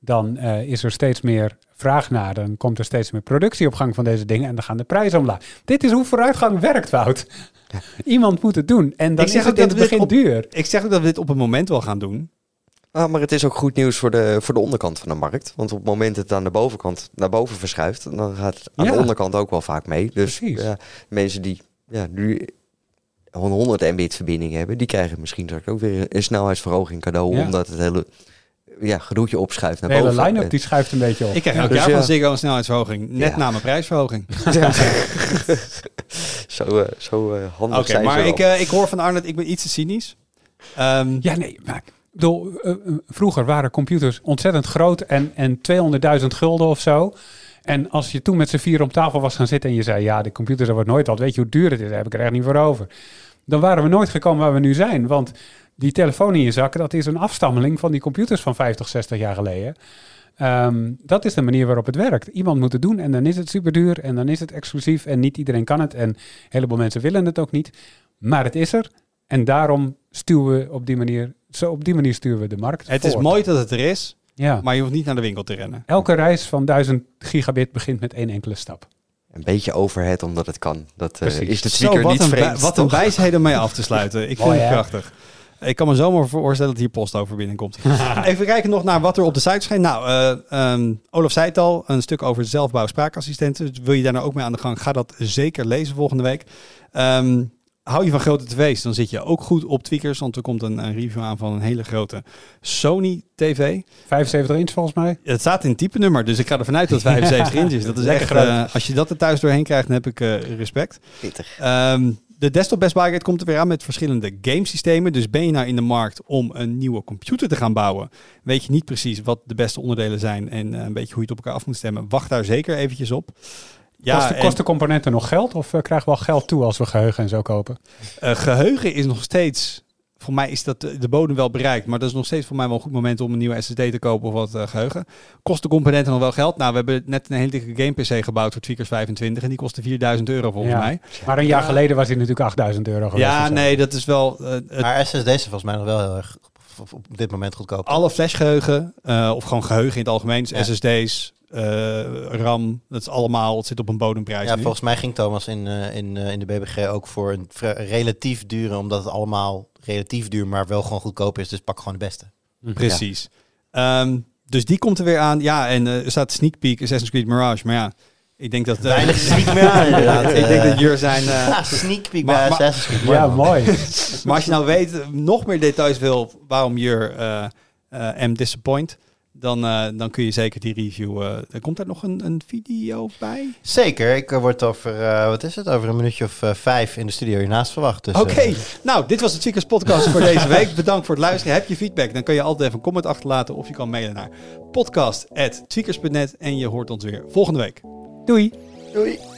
Speaker 5: dan eh, is er steeds meer vraag naar. Dan komt er steeds meer productie op gang van deze dingen en dan gaan de prijzen omlaag. Dit is hoe vooruitgang werkt, Wout. Iemand moet het doen. En dan
Speaker 3: Ik zeg
Speaker 5: is het
Speaker 3: ook
Speaker 5: in
Speaker 3: dat
Speaker 5: het begin
Speaker 3: op-
Speaker 5: duur.
Speaker 3: ik zeg ook dat we dit op een moment wel gaan doen.
Speaker 6: Ah, maar het is ook goed nieuws voor de, voor de onderkant van de markt. Want op het moment dat het aan de bovenkant naar boven verschuift, dan gaat het aan
Speaker 5: Ja.
Speaker 6: de onderkant ook wel vaak mee. Dus ja, mensen die ja, nu een 100 mbit verbinding hebben, die krijgen misschien straks ook weer een snelheidsverhoging cadeau.
Speaker 5: Ja.
Speaker 6: Omdat het hele ja, gedoetje opschuift naar
Speaker 5: De hele
Speaker 6: boven.
Speaker 5: line-up die schuift een beetje op.
Speaker 3: Ik krijg
Speaker 6: Ja,
Speaker 3: elk
Speaker 6: dus
Speaker 3: jaar
Speaker 6: ja.
Speaker 3: van Ziggo een snelheidsverhoging. Net
Speaker 6: Ja.
Speaker 3: na mijn prijsverhoging.
Speaker 6: Ja. zo eh, zo eh, handig
Speaker 3: Oké,
Speaker 6: zijn
Speaker 3: maar ik, eh, ik hoor van Arnold, ik ben iets te cynisch. Ehm,
Speaker 5: Ja, nee, maar bedoel, eh, eh, vroeger waren computers ontzettend groot en, en 200.000 gulden of zo. En als je toen met z'n vier om tafel was gaan zitten en je zei, ja, de computer dat wordt nooit wat, weet je hoe duur het is, daar heb ik er echt niet voor over. Dan waren we nooit gekomen waar we nu zijn, want die telefoon in je zak, dat is een afstammeling van die computers van 50, 60 jaar geleden. Ehm, dat is de manier waarop het werkt. Iemand moet het doen en dan is het super duur en dan is het exclusief en niet iedereen kan het en een heleboel mensen willen het ook niet. Maar het is er en daarom stuwen we op die manier, zo op die manier sturen we de markt.
Speaker 3: het is mooi dat het er is,
Speaker 5: Ja.
Speaker 3: maar je hoeft niet naar de winkel te rennen.
Speaker 5: Elke reis van 1000 gigabit begint met één enkele stap.
Speaker 6: Een beetje overhead omdat het kan. Dat eh, is de
Speaker 3: Zo,
Speaker 6: tweaker
Speaker 3: wat
Speaker 6: niet
Speaker 3: een,
Speaker 6: vreemd.
Speaker 3: wat een wijsheid om mee af te sluiten. Ik vind het
Speaker 5: hè?
Speaker 3: prachtig. Ik kan me zomaar voorstellen dat hier post over binnenkomt. Even kijken nog naar wat er op de site schijnt. Nou, eh, ehm, Olaf zei het al, een stuk over zelfbouw spraakassistenten. Dus wil je daar nou ook mee aan de gang, ga dat zeker lezen volgende week. Ehm, hou je van grote tv's, dan zit je ook goed op tweakers. Want er komt een, een review aan van een hele grote Sony TV.
Speaker 5: 75 inch volgens mij.
Speaker 3: Het staat in type nummer, dus ik ga ervan uit dat het 75 inch is. Dat is
Speaker 5: Lekker
Speaker 3: echt,
Speaker 5: groot.
Speaker 3: eh, als je dat er thuis doorheen krijgt, dan heb ik eh, respect.
Speaker 6: Pittig.
Speaker 3: Ehm, de desktop Best Buy Guide komt er weer aan met verschillende gamesystemen. Dus ben je nou in de markt om een nieuwe computer te gaan bouwen, weet je niet precies wat de beste onderdelen zijn en eh, een beetje hoe je het op elkaar af moet stemmen. Wacht daar zeker eventjes op. Ja,
Speaker 5: kosten,
Speaker 3: en,
Speaker 5: kosten componenten nog geld of eh, krijgen we al geld toe als we geheugen en zo kopen?
Speaker 3: eh, geheugen is nog steeds, voor mij is dat de, de bodem wel bereikt, maar dat is nog steeds voor mij wel een goed moment om een nieuwe SSD te kopen of wat eh, geheugen. Kosten componenten nog wel geld? Nou, we hebben net een hele dikke game PC gebouwd voor Tweakers 25 en die kostte 4000 euro volgens
Speaker 5: Ja.
Speaker 3: mij.
Speaker 5: Maar een jaar geleden was hij natuurlijk 8000 euro geweest.
Speaker 3: Ja, nee, dat is wel... eh, het-
Speaker 4: Maar SSD's zijn volgens mij nog wel heel erg op, op dit moment goedkoop.
Speaker 3: alle flashgeheugen, eh, of gewoon geheugen in het algemeen, dus
Speaker 4: Ja.
Speaker 3: SSD's, RAM, dat is allemaal, het zit op een bodemprijs
Speaker 4: Ja,
Speaker 3: nu.
Speaker 4: volgens mij ging Thomas in, eh, in, eh, in de BBG ook voor een relatief dure, omdat het allemaal relatief duur, maar wel gewoon goedkoop is. Dus pak gewoon de beste.
Speaker 3: Precies. Ehm, dus die komt er weer aan. Ja, en eh, er staat Sneak Peek Assassin's Creed Mirage, maar ja, ik denk dat... eh,
Speaker 4: Weinig sneak meer aan inderdaad.
Speaker 3: ik denk
Speaker 4: eh.
Speaker 3: dat Jur zijn... eh,
Speaker 4: Ja, sneak peek
Speaker 3: Maar-
Speaker 4: bij
Speaker 3: maar-
Speaker 4: Assassin's Creed.
Speaker 5: Ja,
Speaker 4: man.
Speaker 5: mooi.
Speaker 3: maar als je nou weet, eh, nog meer details wil waarom Jur eh eh M disappoint, dan, eh, dan kun je zeker die review... eh er komt daar nog een, een video bij?
Speaker 4: Zeker, ik eh, word over, eh, wat is het, over een minuutje of vijf in de studio hiernaast verwacht. Dus,
Speaker 3: Oké, nou, dit was de Tweakers podcast voor deze week. Bedankt voor het luisteren. Heb je feedback, dan kun je altijd even een comment achterlaten of je kan mailen naar podcast.tweakers.net en je hoort ons weer volgende week.
Speaker 5: Doei.
Speaker 6: Doei.